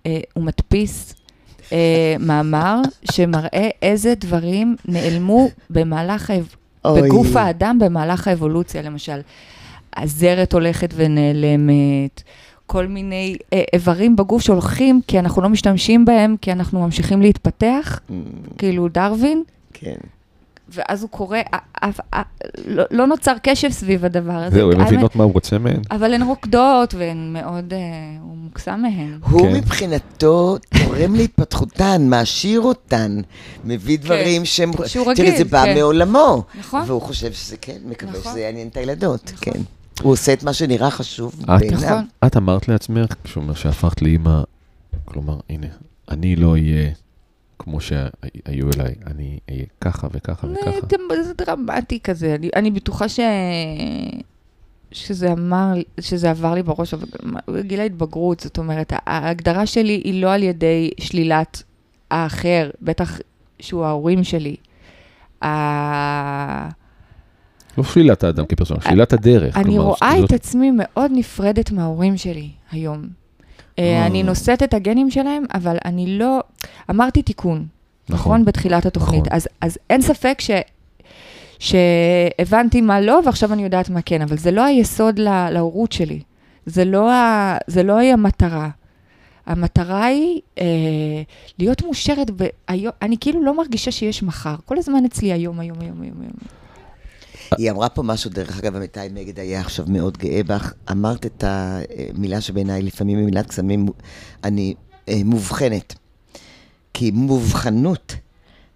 אה, הוא מדפיס אה, מאמר שמראה איזה דברים נעלמו במהלך, האב... אוי. בגוף האדם במהלך האבולוציה, למשל, הזרת הולכת ונעלמת, כל מיני אה, איברים בגוף שהולכים כי אנחנו לא משתמשים בהם, כי אנחנו ממשיכים להתפתח, אמ, כאילו דרווין, כן. ואז הוא קורא, לא, לא נוצר קשב סביב הדבר הזה. זהו, הן מבינות מה הוא רוצה מהן? אבל הן רוקדות והן מאוד, אה, הוא מוקסם מהן. הוא כן. מבחינתו תורם להתפתחותן, מעשיר אותן, מביא דברים שהם... שהוא תראי, רגיל, זה בא כן. מעולמו. נכון. והוא חושב שזה כן, מקווה נכון. שזה יעניין את הילדות, נכון. כן. הוא עושה את מה שנראה חשוב בעיניו. נכון. את אמרת לעצמך, כשהוא אומר שהפכת לאימא, כלומר, הנה, אני לא אהיה כמו שהיו אליי, אני אהיה ככה וככה וככה. זה- זה דרמטי כזה, אני, אני בטוחה ש... שזה אמר, שזה עבר לי בראש, אבל גיל ההתבגרות, זאת אומרת, ההגדרה שלי היא לא על ידי שלילת האחר, בטח שהוא ההורים שלי. לא שלילת האדם כפרסונה, שלילת הדרך. אני כלומר, רואה זאת- את עצמי מאוד נפרדת מההורים שלי היום. אה, אה. אני נושאת את הגנים שלהם, אבל אני לא... אמרתי תיקון, נכון? בתחילת התוכנית. נכון. אז, אז אין ספק ש... שהבנתי מה לא, ועכשיו אני יודעת מה כן, אבל זה לא היסוד לה, להורות שלי. זה לא, ה... זה לא היא המטרה. המטרה היא אה, להיות מאושרת, ב... אני כאילו לא מרגישה שיש מחר. כל הזמן אצלי היום, היום, היום, היום, היום. היא אמרה פה משהו, דרך אגב, אמיתי מגד היה עכשיו מאוד גאה בך. אמרת את המילה שבעיניי לפעמים היא מילת קסמים, אני אה, מובחנת. כי מובחנות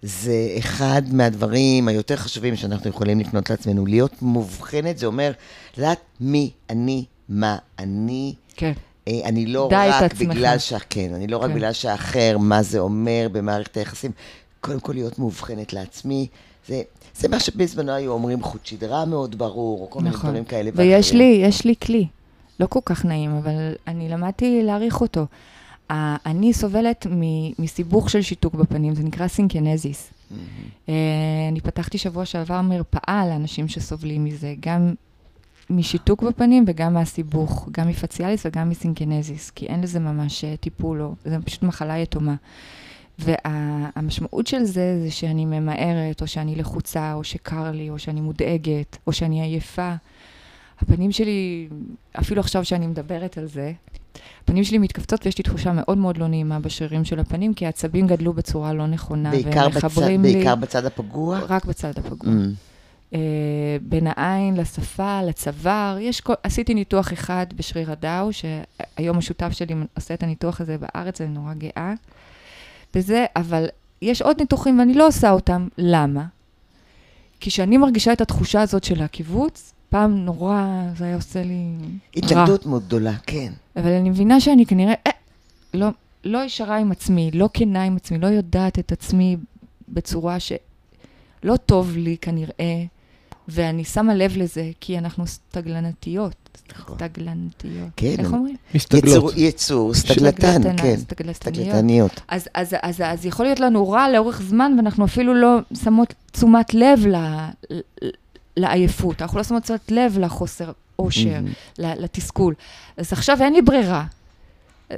זה אחד מהדברים היותר חשובים שאנחנו יכולים לפנות לעצמנו. להיות מובחנת זה אומר, לדעת מי אני, מה אני. כן. אה, אני לא רק. בגלל שה... כן, אני לא רק כן. בגלל שהאחר, מה זה אומר במערכת היחסים. קודם כל להיות מאובחנת לעצמי, זה, זה מה שבזמנו היו אומרים חוט שדרה מאוד ברור, או כל מיני נכון. דברים כאלה. ויש. לי, יש לי כלי. לא כל כך נעים, אבל אני למדתי להעריך אותו. אני סובלת מסיבוך של שיתוק בפנים, זה נקרא סינקנזיס. אה, אני פתחתי שבוע שעבר מרפאה לאנשים שסובלים מזה, גם משיתוק בפנים וגם מהסיבוך, גם מפציאליס וגם מסינקנזיס, כי אין לזה ממש אה, טיפול, או, זה פשוט מחלה יתומה. והמשמעות של זה, זה שאני ממהרת, או שאני לחוצה, או שקר לי, או שאני מודאגת, או שאני עייפה. הפנים שלי, אפילו עכשיו שאני מדברת על זה, הפנים שלי מתכווצות ויש לי תחושה מאוד מאוד לא נעימה בשרירים של הפנים, כי העצבים גדלו בצורה לא נכונה, בעיקר, והם בצד, מחברים לי... בעיקר בצד הפגוע. רק בצד הפגוע. Mm. אה, בין העין לשפה, לצוואר. יש כל... עשיתי ניתוח אחד בשריר הדאו, שהיום השותף שלי עושה את הניתוח הזה בארץ, אני נורא גאה בזה, אבל יש עוד ניתוחים ואני לא עושה אותם. למה? כי כשאני מרגישה את התחושה הזאת של הקיבוץ, פעם נורא, זה היה עושה לי רע. התנגדות מאוד גדולה, כן. אבל אני מבינה שאני כנראה, אה, לא, לא ישרה עם עצמי, לא כנה עם עצמי, לא יודעת את עצמי בצורה שלא טוב לי כנראה, ואני שמה לב לזה, כי אנחנו סטגלנתיות. נכון. סטגלנתיות. כן, איך אומרים? מסתגלות. יצור, יצור, סטגלטן, כן. סטגלטניות. אז, אז, אז, אז יכול להיות לנו רע לאורך זמן, ואנחנו אפילו לא שמות תשומת לב ל, ל, לעייפות, אנחנו לא שמות תשומת לב לחוסר אושר, לתסכול. אז עכשיו אין לי ברירה.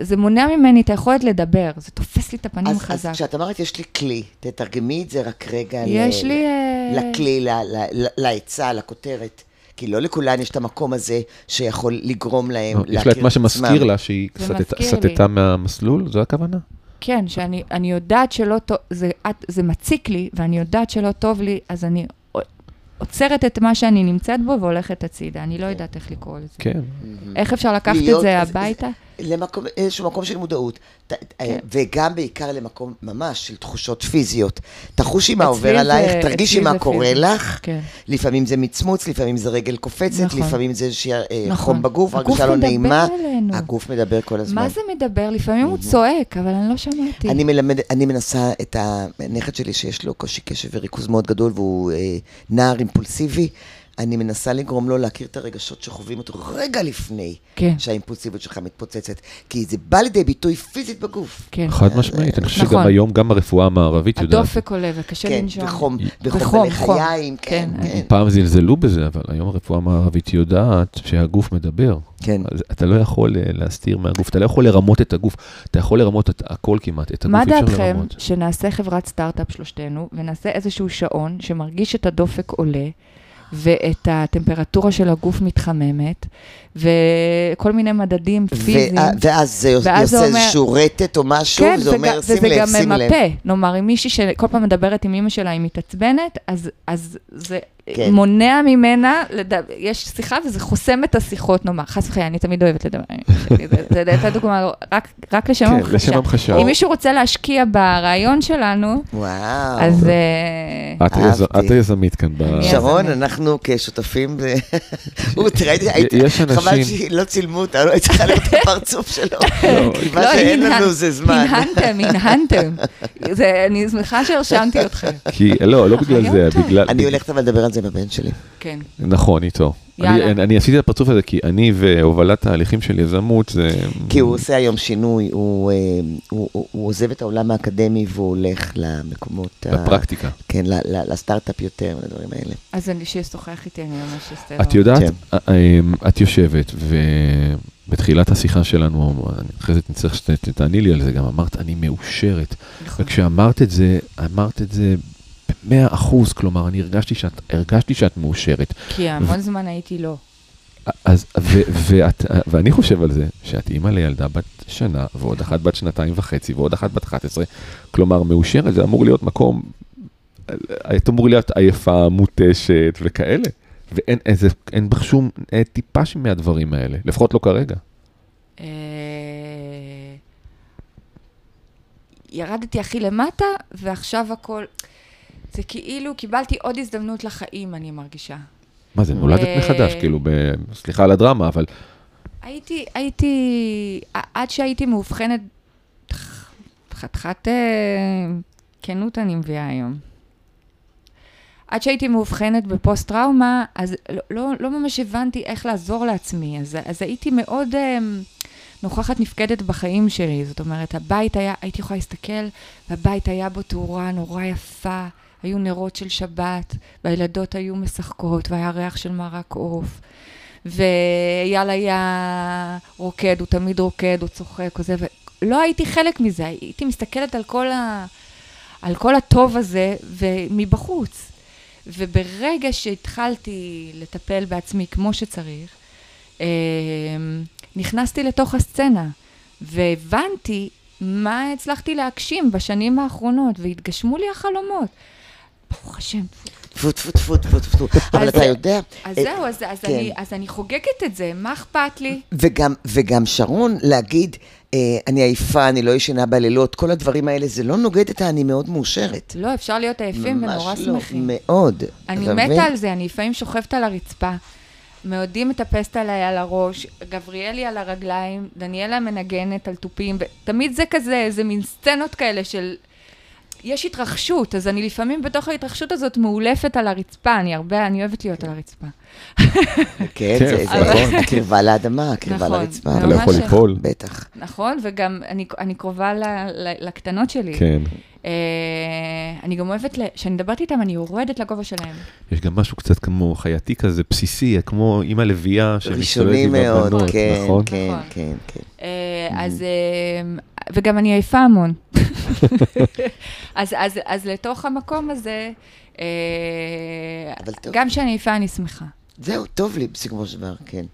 זה מונע ממני את היכולת לדבר, זה תופס לי את הפנים אז, אז חזק. כשאת אמרת יש לי כלי, תתרגמי את זה רק רגע יש ל- לי... אה, לכלי, ל- ל- ל- לעצה, לכותרת. כי לא לכולן יש את המקום הזה שיכול לגרום להם לא, יש לה את מה שמזכיר עצמם. לה שהיא זה סטתה- מהמסלול, זו הכוונה? כן, שאני אני יודעת שלא טוב, זה, את- זה מציק לי, ואני יודעת שלא טוב לי, אז אני עוצרת את מה שאני נמצאת בו והולכת הצידה. אני לא יודעת איך לקרוא לזה. כן. איך אפשר לקחת את להיות- זה אז- הביתה? למקום, איזשהו מקום של מודעות, ת, כן. וגם בעיקר למקום ממש של תחושות פיזיות. תחושי מה עובר זה- עלייך, תרגישי מה קורה פיזי. לך. כן. לפעמים זה מצמוץ, לפעמים זה רגל קופצת, נכון. לפעמים זה איזושהי אה, נכון. חום בגוף, הרגשה לא נעימה. אלינו. הגוף מדבר כל הזמן. מה זה מדבר? לפעמים הוא צועק, אבל אני לא שמעתי. אני מלמד, אני מנסה את הנכד שלי שיש לו קושי קשב וריכוז מאוד גדול והוא אה, נער אימפולסיבי, אני מנסה לגרום לו להכיר את הרגשות שחווים אותו רגע לפני כן, שהאימפולסיביות שלך מתפוצצת, כי זה בא לידי ביטוי פיזית בגוף. כן. חד משמעית, אני חושב נכון. שגם היום, גם הרפואה המערבית יודעת. הדופק עולה וקשה כן, לנשום. וחום, וחום, וחום חום. בלחיים, כן, כן, כן, פעם זלזלו בזה, אבל היום הרפואה המערבית יודעת שהגוף מדבר. כן. אז אתה לא יכול אה, להסתיר מהגוף, אתה לא יכול לרמות את הגוף, אתה יכול לרמות את הכל כמעט, את הגוף מה אי אפשר דעתכם לרמות. שנעשה חברת סטארט-אפ שלושתנו, ונעשה איזשהו שעון שמרגיש את הדופק עולה, ואת הטמפרטורה של הגוף מתחממת, וכל מיני מדדים פיזיים. ואז זה ואז אומר- איזשהו רטט או משהו, כן, זה אומר, שים וזה לב, גם שים לב. ממפה. נאמר, אם מישהי שכל פעם מדברת עם אמא שלה, היא מתעצבנת, אז, אז זה כן. מונע ממנה, לד... יש שיחה וזה חוסם את השיחות, נאמר. חס וחלילה, אני תמיד אוהבת לדבר. עם אמא שלי, זה- הייתה דוגמה, רק, רק לשם כן, המחשה. לשם המחשה. אם מישהו רוצה להשקיע ברעיון שלנו, וואו. אז... אה, את היזמית כאן. שרון. אנחנו כשותפים, תראה, הייתי- חבל שלא צילמו אותה, לא הייתי צריכה לראות את הפרצוף שלו. כי מה לא, שאין לנו זה זמן. הנהנתם, הנהנתם. זה- אני שמחה שהרשמתי אתכם. כי, לא, לא בגלל זה. בגלל... אני הולכת אבל לדבר על זה בבן שלי. כן. נכון, איתו. יאללה. אני, אני עשיתי את הפרצוף הזה כי אני והובלת תהליכים של יזמות זה... כי הוא עושה היום שינוי, הוא, אה, הוא, הוא, הוא עוזב את העולם האקדמי והוא הולך למקומות... ה- בפרקטיקה. כן, ל- ל- לסטארט-אפ יותר, לדברים האלה. אז אני שישוחח איתי, אני ממש אעשה את. יודעת, כן. אה, אה, את יושבת, ובתחילת השיחה שלנו, אני אחרי זה נצטרך שתעני לי על זה, גם אמרת, אני מאושרת. נכון. וכשאמרת את זה, אמרת את זה במאה אחוז, כלומר, אני הרגשתי שאת, הרגשתי שאת מאושרת. כי המון זמן הייתי לא. אז, ו, ואת, ואני חושב על זה, שאת אימא לילדה בת שנה, ועוד אחת בת שנתיים וחצי, ועוד אחת בת 11, כלומר, מאושרת, זה אמור להיות מקום, את אמור להיות עייפה, מותשת וכאלה. ואין איזה, אין בך שום אה, טיפה מהדברים האלה, לפחות לא כרגע. אה, ירדתי הכי למטה, ועכשיו הכל... זה כאילו קיבלתי עוד הזדמנות לחיים, אני מרגישה. מה זה, נולדת מחדש, כאילו, ב... סליחה על הדרמה, אבל הייתי, הייתי, עד שהייתי מאובחנת, חתיכת אה, כנות אני מביאה היום. עד שהייתי מאובחנת בפוסט-טראומה, אז לא, לא, לא ממש הבנתי איך לעזור לעצמי. אז, אז הייתי מאוד אה, נוכחת נפקדת בחיים שלי. זאת אומרת, הבית היה, הייתי יכולה להסתכל, והבית היה בו תאורה נורא יפה, היו נרות של שבת, והילדות היו משחקות, והיה ריח של מרק עוף. ואייל היה רוקד, הוא תמיד רוקד, הוא צוחק, או זה, ולא הייתי חלק מזה, הייתי מסתכלת על כל, ה... על כל הטוב הזה, ומבחוץ. וברגע שהתחלתי לטפל בעצמי כמו שצריך, אה, נכנסתי לתוך הסצנה, והבנתי מה הצלחתי להגשים בשנים האחרונות, והתגשמו לי החלומות. ברוך השם. טפו, טפו, טפו, טפו, טפו. אבל אתה יודע... אז אה, זהו, אז, כן. אני, חוגגת את זה, מה אכפת לי? וגם, שרון, להגיד, אה, אני עייפה, אני לא ישנה בלילות, כל הדברים האלה, זה לא נוגד את האני מאוד מאושרת. לא, אפשר להיות עייפים ונורא ממש לא, שמחים. מאוד. אני מתה? על זה, אני לפעמים שוכבת על הרצפה. מעודי מטפסת עליי על הראש, גבריאלי על הרגליים, דניאלה מנגנת על תופים, ותמיד זה כזה, איזה מין סצנות כאלה של... יש התרחשות, אז אני לפעמים בתוך ההתרחשות הזאת מאולפת על הרצפה, אני הרבה, אני אוהבת להיות על הרצפה. כן, זה זה נכון. הקרבה לאדמה, הקרבה נכון, לרצפה. אתה לא יכול ליפול. בטח. נכון? וגם אני, אני קרובה לקטנות שלי. כן. אה, אני גם אוהבת, כשאני מדברת איתם, אני יורדת לגובה שלהם. יש גם משהו קצת כמו חייתי כזה, בסיסי, כמו אימא לביאה ראשוני עם מאוד, הבנות, כן, נכון? כן, נכון. כן, כן. אה, אז, אה, וגם אני עייפה המון. אז, אז, אז לתוך המקום הזה, אה, אבל טוב. גם כשאני עייפה אני שמחה. זהו, טוב לי בסיכומו של דבר, כן.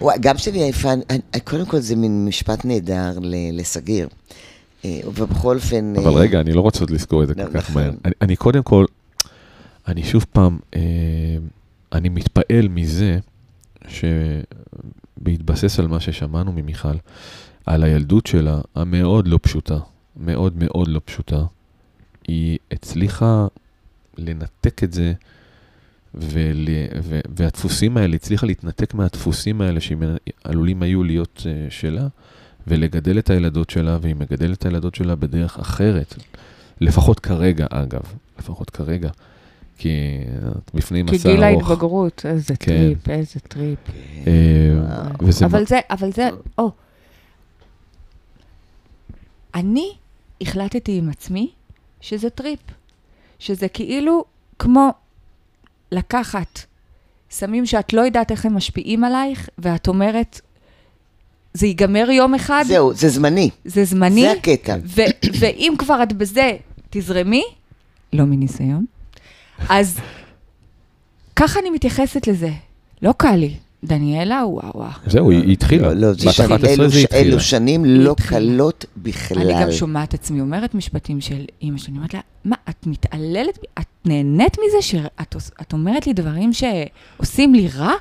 וואי, גם כשאני עייפה, קודם כל זה מין משפט נהדר ל- לסגיר. אה, ובכל אופן... אבל אה, רגע, אני לא רוצה עוד לזכור את זה לא, כל כך נכון. מהר. אני- אני קודם כל, אני שוב פעם, אני מתפעל מזה שבהתבסס על מה ששמענו ממיכל, על הילדות שלה, המאוד לא פשוטה, מאוד מאוד לא פשוטה, היא הצליחה לנתק את זה, ול, ו, והדפוסים האלה, הצליחה להתנתק מהדפוסים האלה שעלולים היו להיות uh, שלה, ולגדל את הילדות שלה, והיא מגדלת את הילדות שלה בדרך אחרת. לפחות כרגע, אגב, לפחות כרגע. כי את בפני כי מסע גיל ארוך. ההתבגרות, איזה כן. טריפ, איזה טריפ. אה, וזה אבל מה- זה, אבל זה, או. אני החלטתי עם עצמי שזה טריפ. שזה כאילו כמו לקחת סמים שאת לא יודעת איך הם משפיעים עלייך, ואת אומרת, זה ייגמר יום אחד, זהו, זה זמני. זה זמני, זה הקטע. ו- ואם כבר את בזה, תזרמי, לא מניסיון, אז ככה אני מתייחסת לזה. לא קל לי. דניאלה, וואו וואו. זהו, היא התחילה. לא, לא, זה בת שנים, 11 אלו, זה ש- התחילה. אלו שנים לא. קלות בכלל. אני גם שומעת עצמי אומרת משפטים של אימא שלי, אני אומרת לה, מה, את מתעללת? את נהנית מזה שאת אומרת לי דברים שעושים לי רע?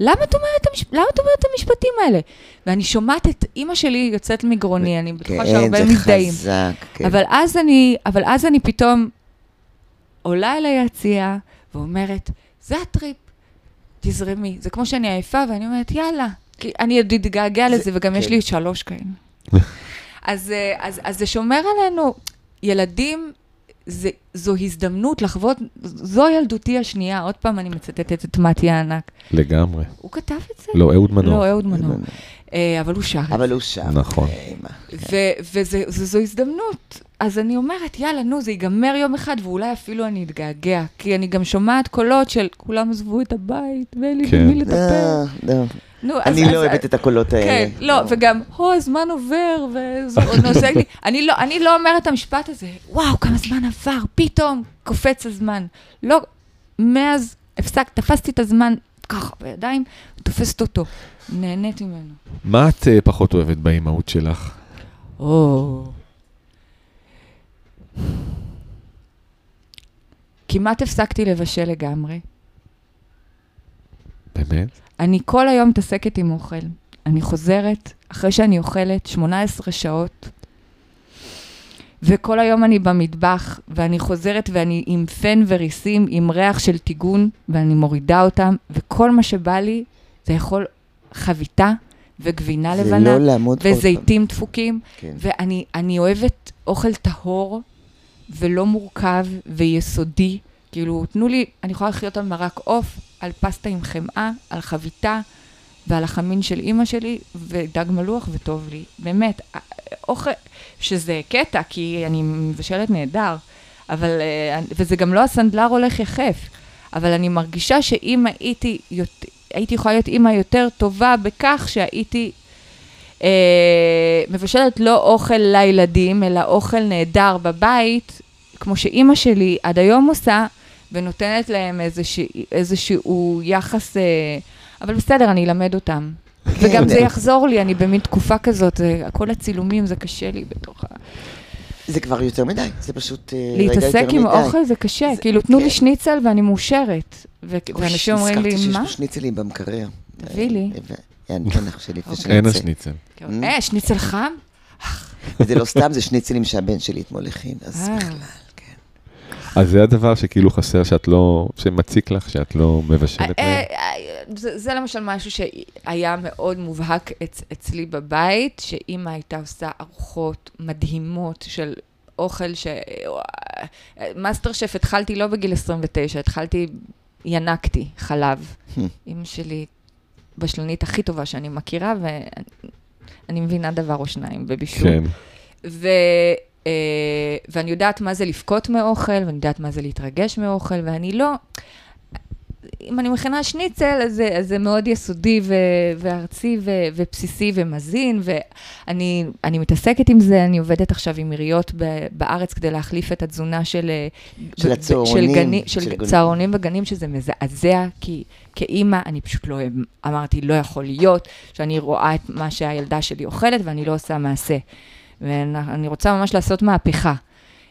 למה את אומרת, את המש- למה את אומרת את המשפטים האלה? ואני שומעת את אימא שלי יוצאת מגרוני, אני בטוחה כן, שהרבה זה מזדהים. חזק. כן. אבל אז אני, אבל אז אני פתאום עולה אל היציאה ואומרת, זה הטריפ, תזרמי. זה כמו שאני עייפה ואני אומרת, יאללה. כי אני עוד אתגעגע זה- לזה, וגם יש כן. לי שלוש כאלה. אז, אה, אז, אז זה שומר עלינו. ילדים, זה, זו הזדמנות לחוות, זו ילדותי השנייה. עוד פעם אני מצטטת את מתיה הענק. לגמרי. הוא כתב את זה? לא, אהוד מנור. לא, אהוד מנור. אה, אבל הוא שר את זה. אבל הוא שם. נכון. אמא. וזו הזדמנות. אז אני אומרת, יאללה, נו, זה ייגמר יום אחד, ואולי אפילו אני אתגעגע. כי אני גם שומעת קולות של כולם עזבו את הבית, ואין לי כן. במי לטפל. נו, אז- אני אז- לא אוהבת את הקולות האלה. כן, לא, וגם, הו, הזמן עובר, וזה לי. אני לא, אני לא אומרת את המשפט הזה, וואו, כמה זמן עבר, פתאום קופץ הזמן. לא, מאז הפסק, תפסתי את הזמן ככה בידיים, תופסת אותו. נהנית ממנו. מה את אה, פחות אוהבת באימהות שלך? או. כמעט הפסקתי לבשל לגמרי. באמת? אני כל היום מתעסקת עם אוכל. אני חוזרת, אחרי שאני אוכלת 18 שעות, וכל היום אני במטבח, ואני חוזרת ואני עם פן וריסים, עם ריח של טיגון, ואני מורידה אותם, וכל מה שבא לי זה יכול חביתה וגבינה לבנה, פעם. וזיתים דפוקים, כן. ואני אני אוהבת אוכל טהור ולא מורכב ויסודי. כאילו, תנו לי, אני יכולה לחיות על מרק עוף, על פסטה עם חמאה, על חביתה ועל החמין של אימא שלי, ודג מלוח וטוב לי. באמת, א- אוכל, שזה קטע, כי אני מבשלת נהדר, אבל, אה, וזה גם לא הסנדלר הולך יחף, אבל אני מרגישה שאם הייתי, הייתי יכולה להיות אימא יותר טובה בכך שהייתי אה, מבשלת לא אוכל לילדים, אלא אוכל נהדר בבית, כמו שאימא שלי עד היום עושה, ונותנת להם איזשה, איזשהו יחס, אה, אבל בסדר, אני אלמד אותם. וגם זה יחזור לי, אני במין תקופה כזאת, זה, כל הצילומים, זה קשה לי בתוך ה... זה כבר יותר מדי, זה פשוט אה, רגע יותר להתעסק מדי. עם אוכל זה קשה, זה- כאילו, תנו לי כן. שניצל ואני מאושרת. ו- ואנשים אומרים לי, נזכרתי שיש מה? פה שניצלים במקרר. תביא לי. אה, ו- אני אתן לך שלי לפני אוקיי. אין שנצא. השניצל. אה, שניצל חם? וזה לא סתם, זה שניצלים שהבן שלי אתמול הכין, אז אה. בכלל, כן. אז זה הדבר שכאילו חסר, שאת לא, שמציק לך, שאת לא מבשלת אה? אה, זה, זה למשל משהו שהיה מאוד מובהק אצ, אצלי בבית, שאימא הייתה עושה ארוחות מדהימות של אוכל ש... מאסטר שף התחלתי לא בגיל 29, התחלתי, ינקתי חלב. אימא שלי בשלנית הכי טובה שאני מכירה, ואני מבינה דבר או שניים בבישול. כן. ו, ואני יודעת מה זה לבכות מאוכל, ואני יודעת מה זה להתרגש מאוכל, ואני לא... אם אני מכינה שניצל, אז זה, אז זה מאוד יסודי ו, וארצי ו, ובסיסי ומזין, ואני אני מתעסקת עם זה, אני עובדת עכשיו עם עיריות ב- בארץ כדי להחליף את התזונה של... אה, של הצהרונים, של, גני, של, של. צהרונים וגנים, שזה מזעזע, כי כאימא, אני פשוט לא... אמרתי, לא יכול להיות שאני רואה את מה שהילדה שלי אוכלת ואני לא עושה מעשה. ואני רוצה ממש לעשות מהפכה.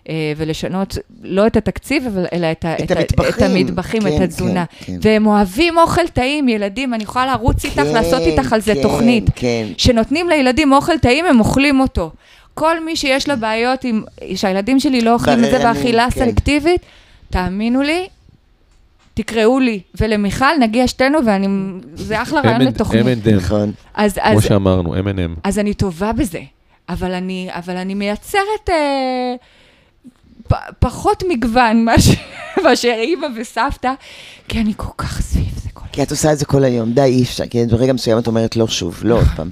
אה, ולשנות לא את התקציב, אבל, אלא את, ה- את ה- המטבחים. את המטבחים, כן, את התזונה. כן, כן. והם אוהבים אוכל טעים, ילדים, אני יכולה לרוץ איתך, לעשות איתך על זה כן, תוכנית. כן. שנותנים לילדים אוכל טעים, הם אוכלים אותו. כל מי שיש לה בעיות עם, שהילדים שלי לא אוכלים את זה באכילה כן. סלקטיבית, תאמינו לי, תקראו לי ולמיכל, נגיע שתינו, ואני, זה אחלה רעיון לתוכנית. M&M, נכון. אז, כמו שאמרנו, M&M. אז אני טובה בזה, אבל אני, אבל אני מייצרת אה, פ, פחות מגוון מאשר, אימא וסבתא, כי אני כל כך סביב זה כל כי את עושה את זה כל היום, די, אי אפשר, כי ברגע מסוים את אומרת לא שוב, לא עוד פעם.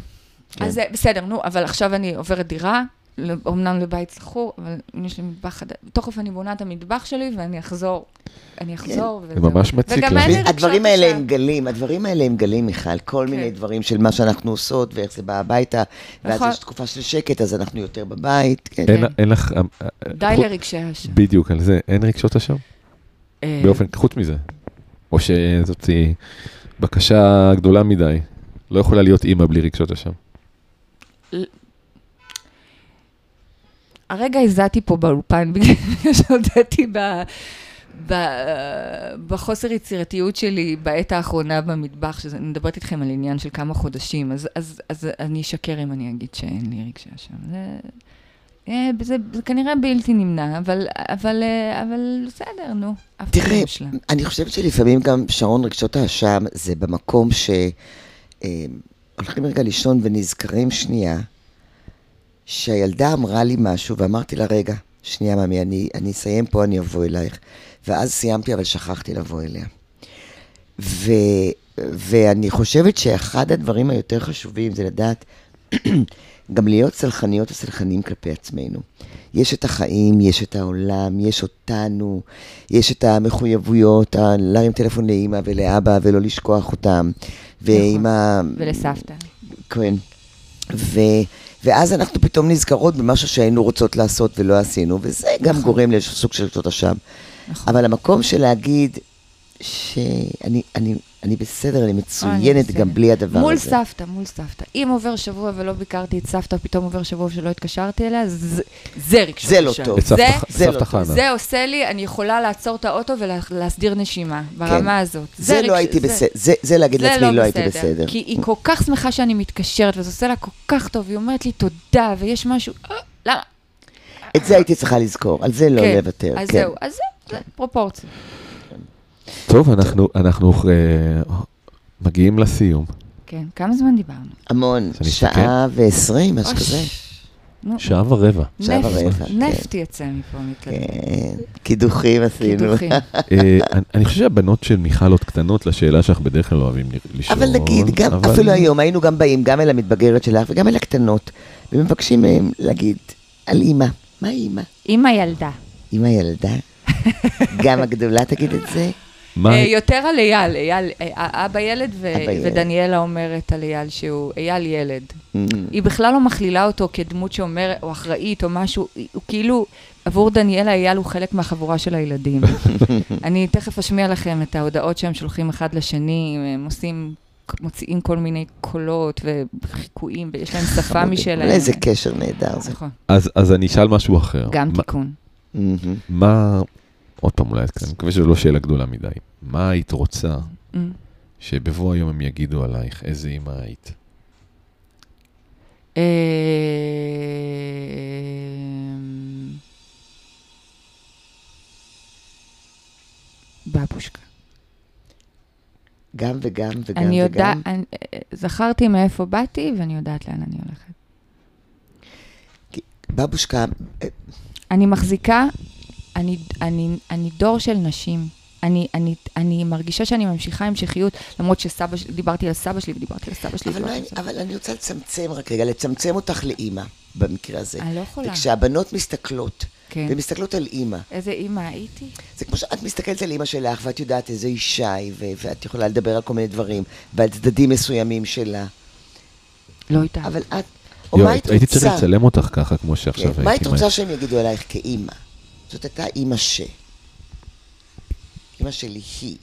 כן. אז בסדר, נו, אבל עכשיו אני עוברת דירה, אומנם לבית שכור, אבל יש לי מטבח חדש. תכף אני בונה את המטבח שלי ואני אחחזור. אני אחזור, זה ממש מציק לך. הדברים האלה. הם גלים, הדברים האלה הם גלים, מיכל, כל כן. מיני דברים של מה שאנחנו עושות ואיך זה בא הביתה, ואז נכון. יש תקופה של שקט, אז אנחנו יותר בבית, כן. אין- כן. אין לך... אה, די חוץ- לרגשי אשם. בדיוק על זה, אין רגשות אשם? אה, באופן, חוץ מזה. או שזאת אה, בקשה גדולה מדי. לא יכולה להיות אימא בלי רגשות אשם. הרגע הזעתי פה באולפן, בגלל שהודיתי ב... ב... בחוסר יצירתיות שלי בעת האחרונה במטבח, שאני מדברת איתכם על עניין של כמה חודשים, אז, אז, אז אני אשקר אם אני אגיד שאין לי רגשי אשם. זה, אה, זה, זה כנראה בלתי נמנע, אבל, אבל, אה, אבל בסדר, נו, לא תראה. אני חושבת שלפעמים גם שרון רגשות האשם זה במקום שהולכים רגע לישון ונזכרים שנייה, שהילדה אמרה לי משהו ואמרתי לה, רגע, שנייה ממי, אני, אני אסיים פה, אני אבוא אלייך. ואז סיימתי, אבל שכחתי לבוא אליה. ו, ואני חושבת שאחד הדברים היותר חשובים זה לדעת גם להיות סלחניות וסלחנים כלפי עצמנו. יש את החיים, יש את העולם, יש אותנו, יש את המחויבויות, ה- להרים טלפון לאימא ולאבא ולא לשכוח אותם. ועם ה... ולסבתא. כן. ו... ואז אנחנו פתאום נזכרות במשהו שהיינו רוצות לעשות ולא עשינו, וזה גם נכון. גורם לאיזשהו סוג של רגשות אשם. נכון. אבל המקום של להגיד, שאני אני, אני בסדר, אני אני מצוינת בסדר. גם בלי הדבר מול הזה. סבתא, מול סבתא. אם עובר שבוע ולא ביקרתי את סבתא, פתאום עובר שבוע שלא התקשרתי אליה, זה, זה רגשות זה לא. טוב. ח- זה לא טוב. זה עושה לי, אני יכולה לעצור את האוטו ולהסדיר נשימה, ברמה הזאת. כן. זה לא הייתי זה- בסדר, זה- זה להגיד זה לעצמי לא הייתי בסדר. כי היא כל כך שמחה שאני מתקשרת, וזה עושה לה כל כך טוב, היא אומרת לי תודה, ויש משהו, אה, למה? את זה הייתי צריכה לזכור, על זה לא כן, לוותר. אז כן. זהו, אז זה, זה פרופורציה. טוב, אנחנו, אנחנו אה, מגיעים לסיום. כן, כמה זמן דיברנו? המון, שעה ועשרים, משהו כזה. שעה ורבע. שעה ורבע, כן. נפט יצא מפה מתקדם. כן, קידוחים עשינו. קידוחים. אה, אני- חושב שהבנות של מיכל עוד קטנות לשאלה שאנחנו בדרך כלל אוהבים לשאול. אבל נגיד, גם, אפילו היום היינו גם באים, גם אל המתבגרת שלך וגם אל הקטנות, ומבקשים מהם להגיד על אימא. מה אימא? עם הילדה. אימא ילדה? גם הגדולה תגיד את זה? מה- אה, יותר על אייל, אייל, אה, אבא ילד ו- אבא ילד. ודניאלה אומרת על אייל שהוא אייל ילד. Mm. היא בכלל לא מכלילה אותו כדמות שאומרת, או אחראית או משהו, הוא כאילו, עבור דניאלה אייל הוא חלק מהחבורה של הילדים. אני תכף אשמיע לכם את ההודעות שהם שולחים אחד לשני, הם עושים, מוציאים כל מיני קולות וחיקויים, ויש להם שפה משלהם. איזה קשר נהדר זה. נכון, אז אז אני אשאל משהו אחר. גם תיקון. מה, עוד פעם אולי, אני מקווה שזו לא שאלה גדולה מדי. מה היית רוצה Mm. שבבוא היום הם יגידו עלייך איזה אימא היית? אה, בבושקה. גם וגם וגם אני יודעת, וגם. אני- אה, זכרתי מאיפה באתי ואני יודעת לאן אני הולכת. בבושקה, אה, אני מחזיקה, אני, אני, אני דור של נשים. אני, אני, אני מרגישה שאני ממשיכה המשכיות, למרות שסבא שלי, דיברתי על סבא שלי ודיברתי על סבא שלי. אבל, על סבא אבל אני רוצה לצמצם רק רגע, לצמצם אותך לאימא במקרה הזה. אני לא יכולה. וכשהבנות מסתכלות, כן. ומסתכלות על אימא, איזה אימא הייתי? זה כמו שאת מסתכלת על אימא שלך, ואת יודעת איזה אישה היא, ו- ואת יכולה לדבר על כל מיני דברים, ועל צדדים מסוימים שלה. לא איתה. אבל את, או יואו, מה היית הייתי צריך רוצה? לצלם אותך ככה, כמו שעכשיו כן, הייתי. מה היית. רוצה שהם יגידו עלייך כאימא? זאת הייתה אימא ש... אימא שלי היא.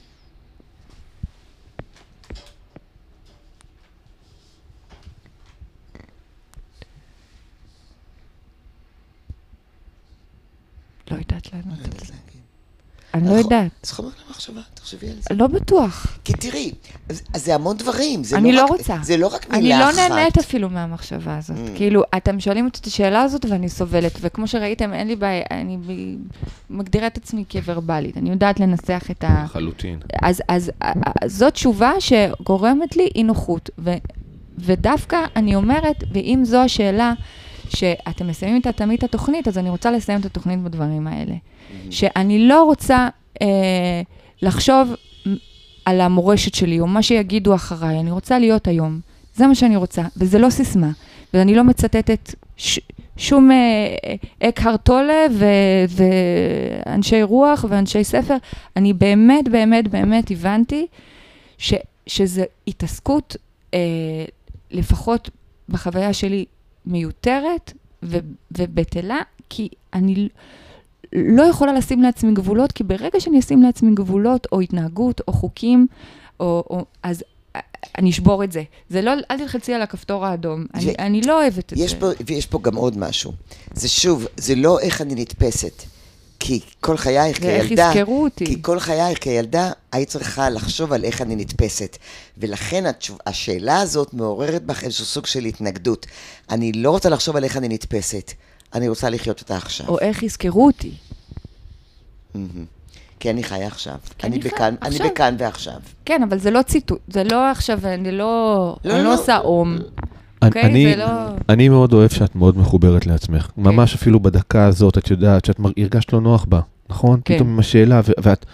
לא יודעת לענות לא על זה. אני לא יודעת. זה חומר למחשבה, תחשבי על זה. לא בטוח. כי תראי, אז, אז זה המון דברים. זה אני לא, לא רק, רוצה. זה לא רק אני מילה לא אחת. נהנית אפילו מהמחשבה הזאת. Mm. כאילו, אתם שואלים אותי את השאלה הזאת ואני סובלת, וכמו שראיתם, אין לי בעיה, אני ב- מגדירה את עצמי כוורבלית. אני יודעת לנסח את ה... לחלוטין. אז, אז זאת תשובה שגורמת לי אי נוחות. ו, ודווקא אני אומרת, ואם זו השאלה שאתם מסיימים איתה תמיד את התוכנית, אז אני רוצה לסיים את התוכנית בדברים האלה. שאני לא רוצה אה, לחשוב על המורשת שלי, או מה שיגידו אחריי, אני רוצה להיות היום. זה מה שאני רוצה, וזה לא סיסמה. ואני לא מצטטת ש, שום אה, אקהרט טולה ו- ואנשי רוח ואנשי ספר. אני באמת, באמת, באמת הבנתי ש, שזה התעסקות, אה, לפחות בחוויה שלי, מיותרת ו, ובטלה, כי אני לא יכולה לשים לעצמי גבולות, כי ברגע שאני אשים לעצמי גבולות, או התנהגות, או חוקים, או, או, אז אני אשבור את זה. זה לא, אל תלחצי על הכפתור האדום. אני, ו- אני לא אוהבת את יש זה. פה, ויש פה גם עוד משהו. זה שוב, זה לא איך אני נתפסת. כי כל חייך ואיך כילדה, יזכרו אותי. כי כל חייך כילדה, היית צריכה לחשוב על איך אני נתפסת. ולכן התשוב, השאלה הזאת מעוררת בך איזשהו סוג של התנגדות. אני לא רוצה לחשוב על איך אני נתפסת, אני רוצה לחיות אותה עכשיו. או איך יזכרו אותי. כי אני חיה עכשיו. כי אני, אני בכאן, אני עכשיו. בכאן ועכשיו. כן, אבל זה לא ציטוט, זה לא עכשיו, אני לא, לא, אני לא. לא עושה אום. אני- אוקיי? אני, זה לא... כן. אני מאוד אוהב שאת מאוד מחוברת לעצמך. ממש אפילו בדקה הזאת, את יודעת שאת מר- הרגשת לא נוח בה, נכון? כן. פתאום עם השאלה, ו- ואת...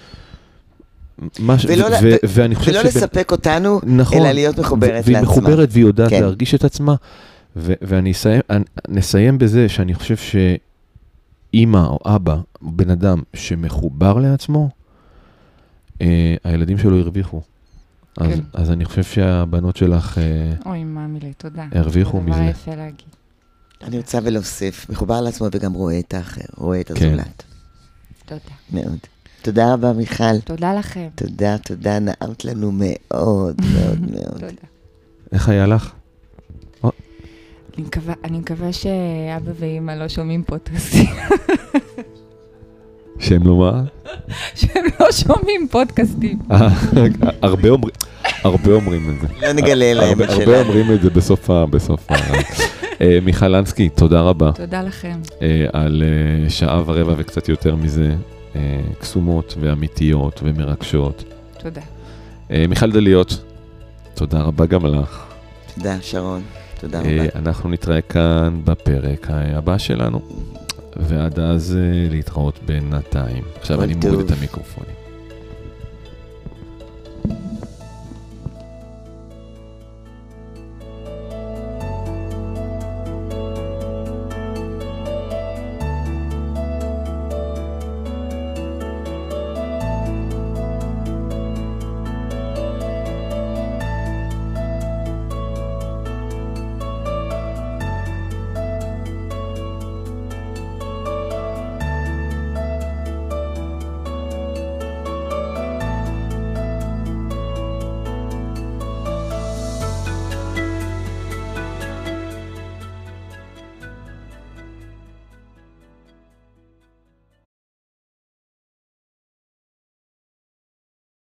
מה ש- ולא, ו- ו- ו- ואני חושב ולא שבנ- לספק אותנו, נכון. אלא להיות מחוברת והיא לעצמה. מחוברת והיא יודעת כן. להרגיש את עצמה. ו- ואני אסיים, אני- נסיים בזה שאני חושב שאימא או אבא, בן אדם שמחובר לעצמו, אה, הילדים שלו הרוויחו. אז, כן. אז אני חושב שהבנות שלך, אה, אוי, מאמילי, תודה. הרוויחו זה דבר מזה. יפה להגיד. אני רוצה ולהוסיף, מחובר לעצמו וגם רואה את האחר, רואה את כן. הזולת. תודה. מאוד. תודה רבה, מיכל. תודה לכם. תודה, תודה, נעמת לנו מאוד, מאוד, מאוד. תודה. איך היה לך? אני מקווה, אני מקווה שאבא ואימא לא שומעים פודקאסטים, שהם לא מה? שהם לא שומעים פודקאסטים. אה, הרבה אומרים, הרבה אומרים את זה. לא נגלה להם הרבה- הרבה שלנו. אומרים את זה בסוף ה... בסוף ה... אה, מיכל לנסקי, תודה רבה תודה לכם. אה, על שעה ורבע וקצת יותר מזה, קסומות ואמיתיות ומרגשות. תודה. מיכל דליות, תודה רבה גם לך. תודה, שרון. תודה רבה. אנחנו נתראה כאן בפרק הבא שלנו, ועד אז אה, להתראות בינתיים. עכשיו אני מוריד. את המיקרופונים.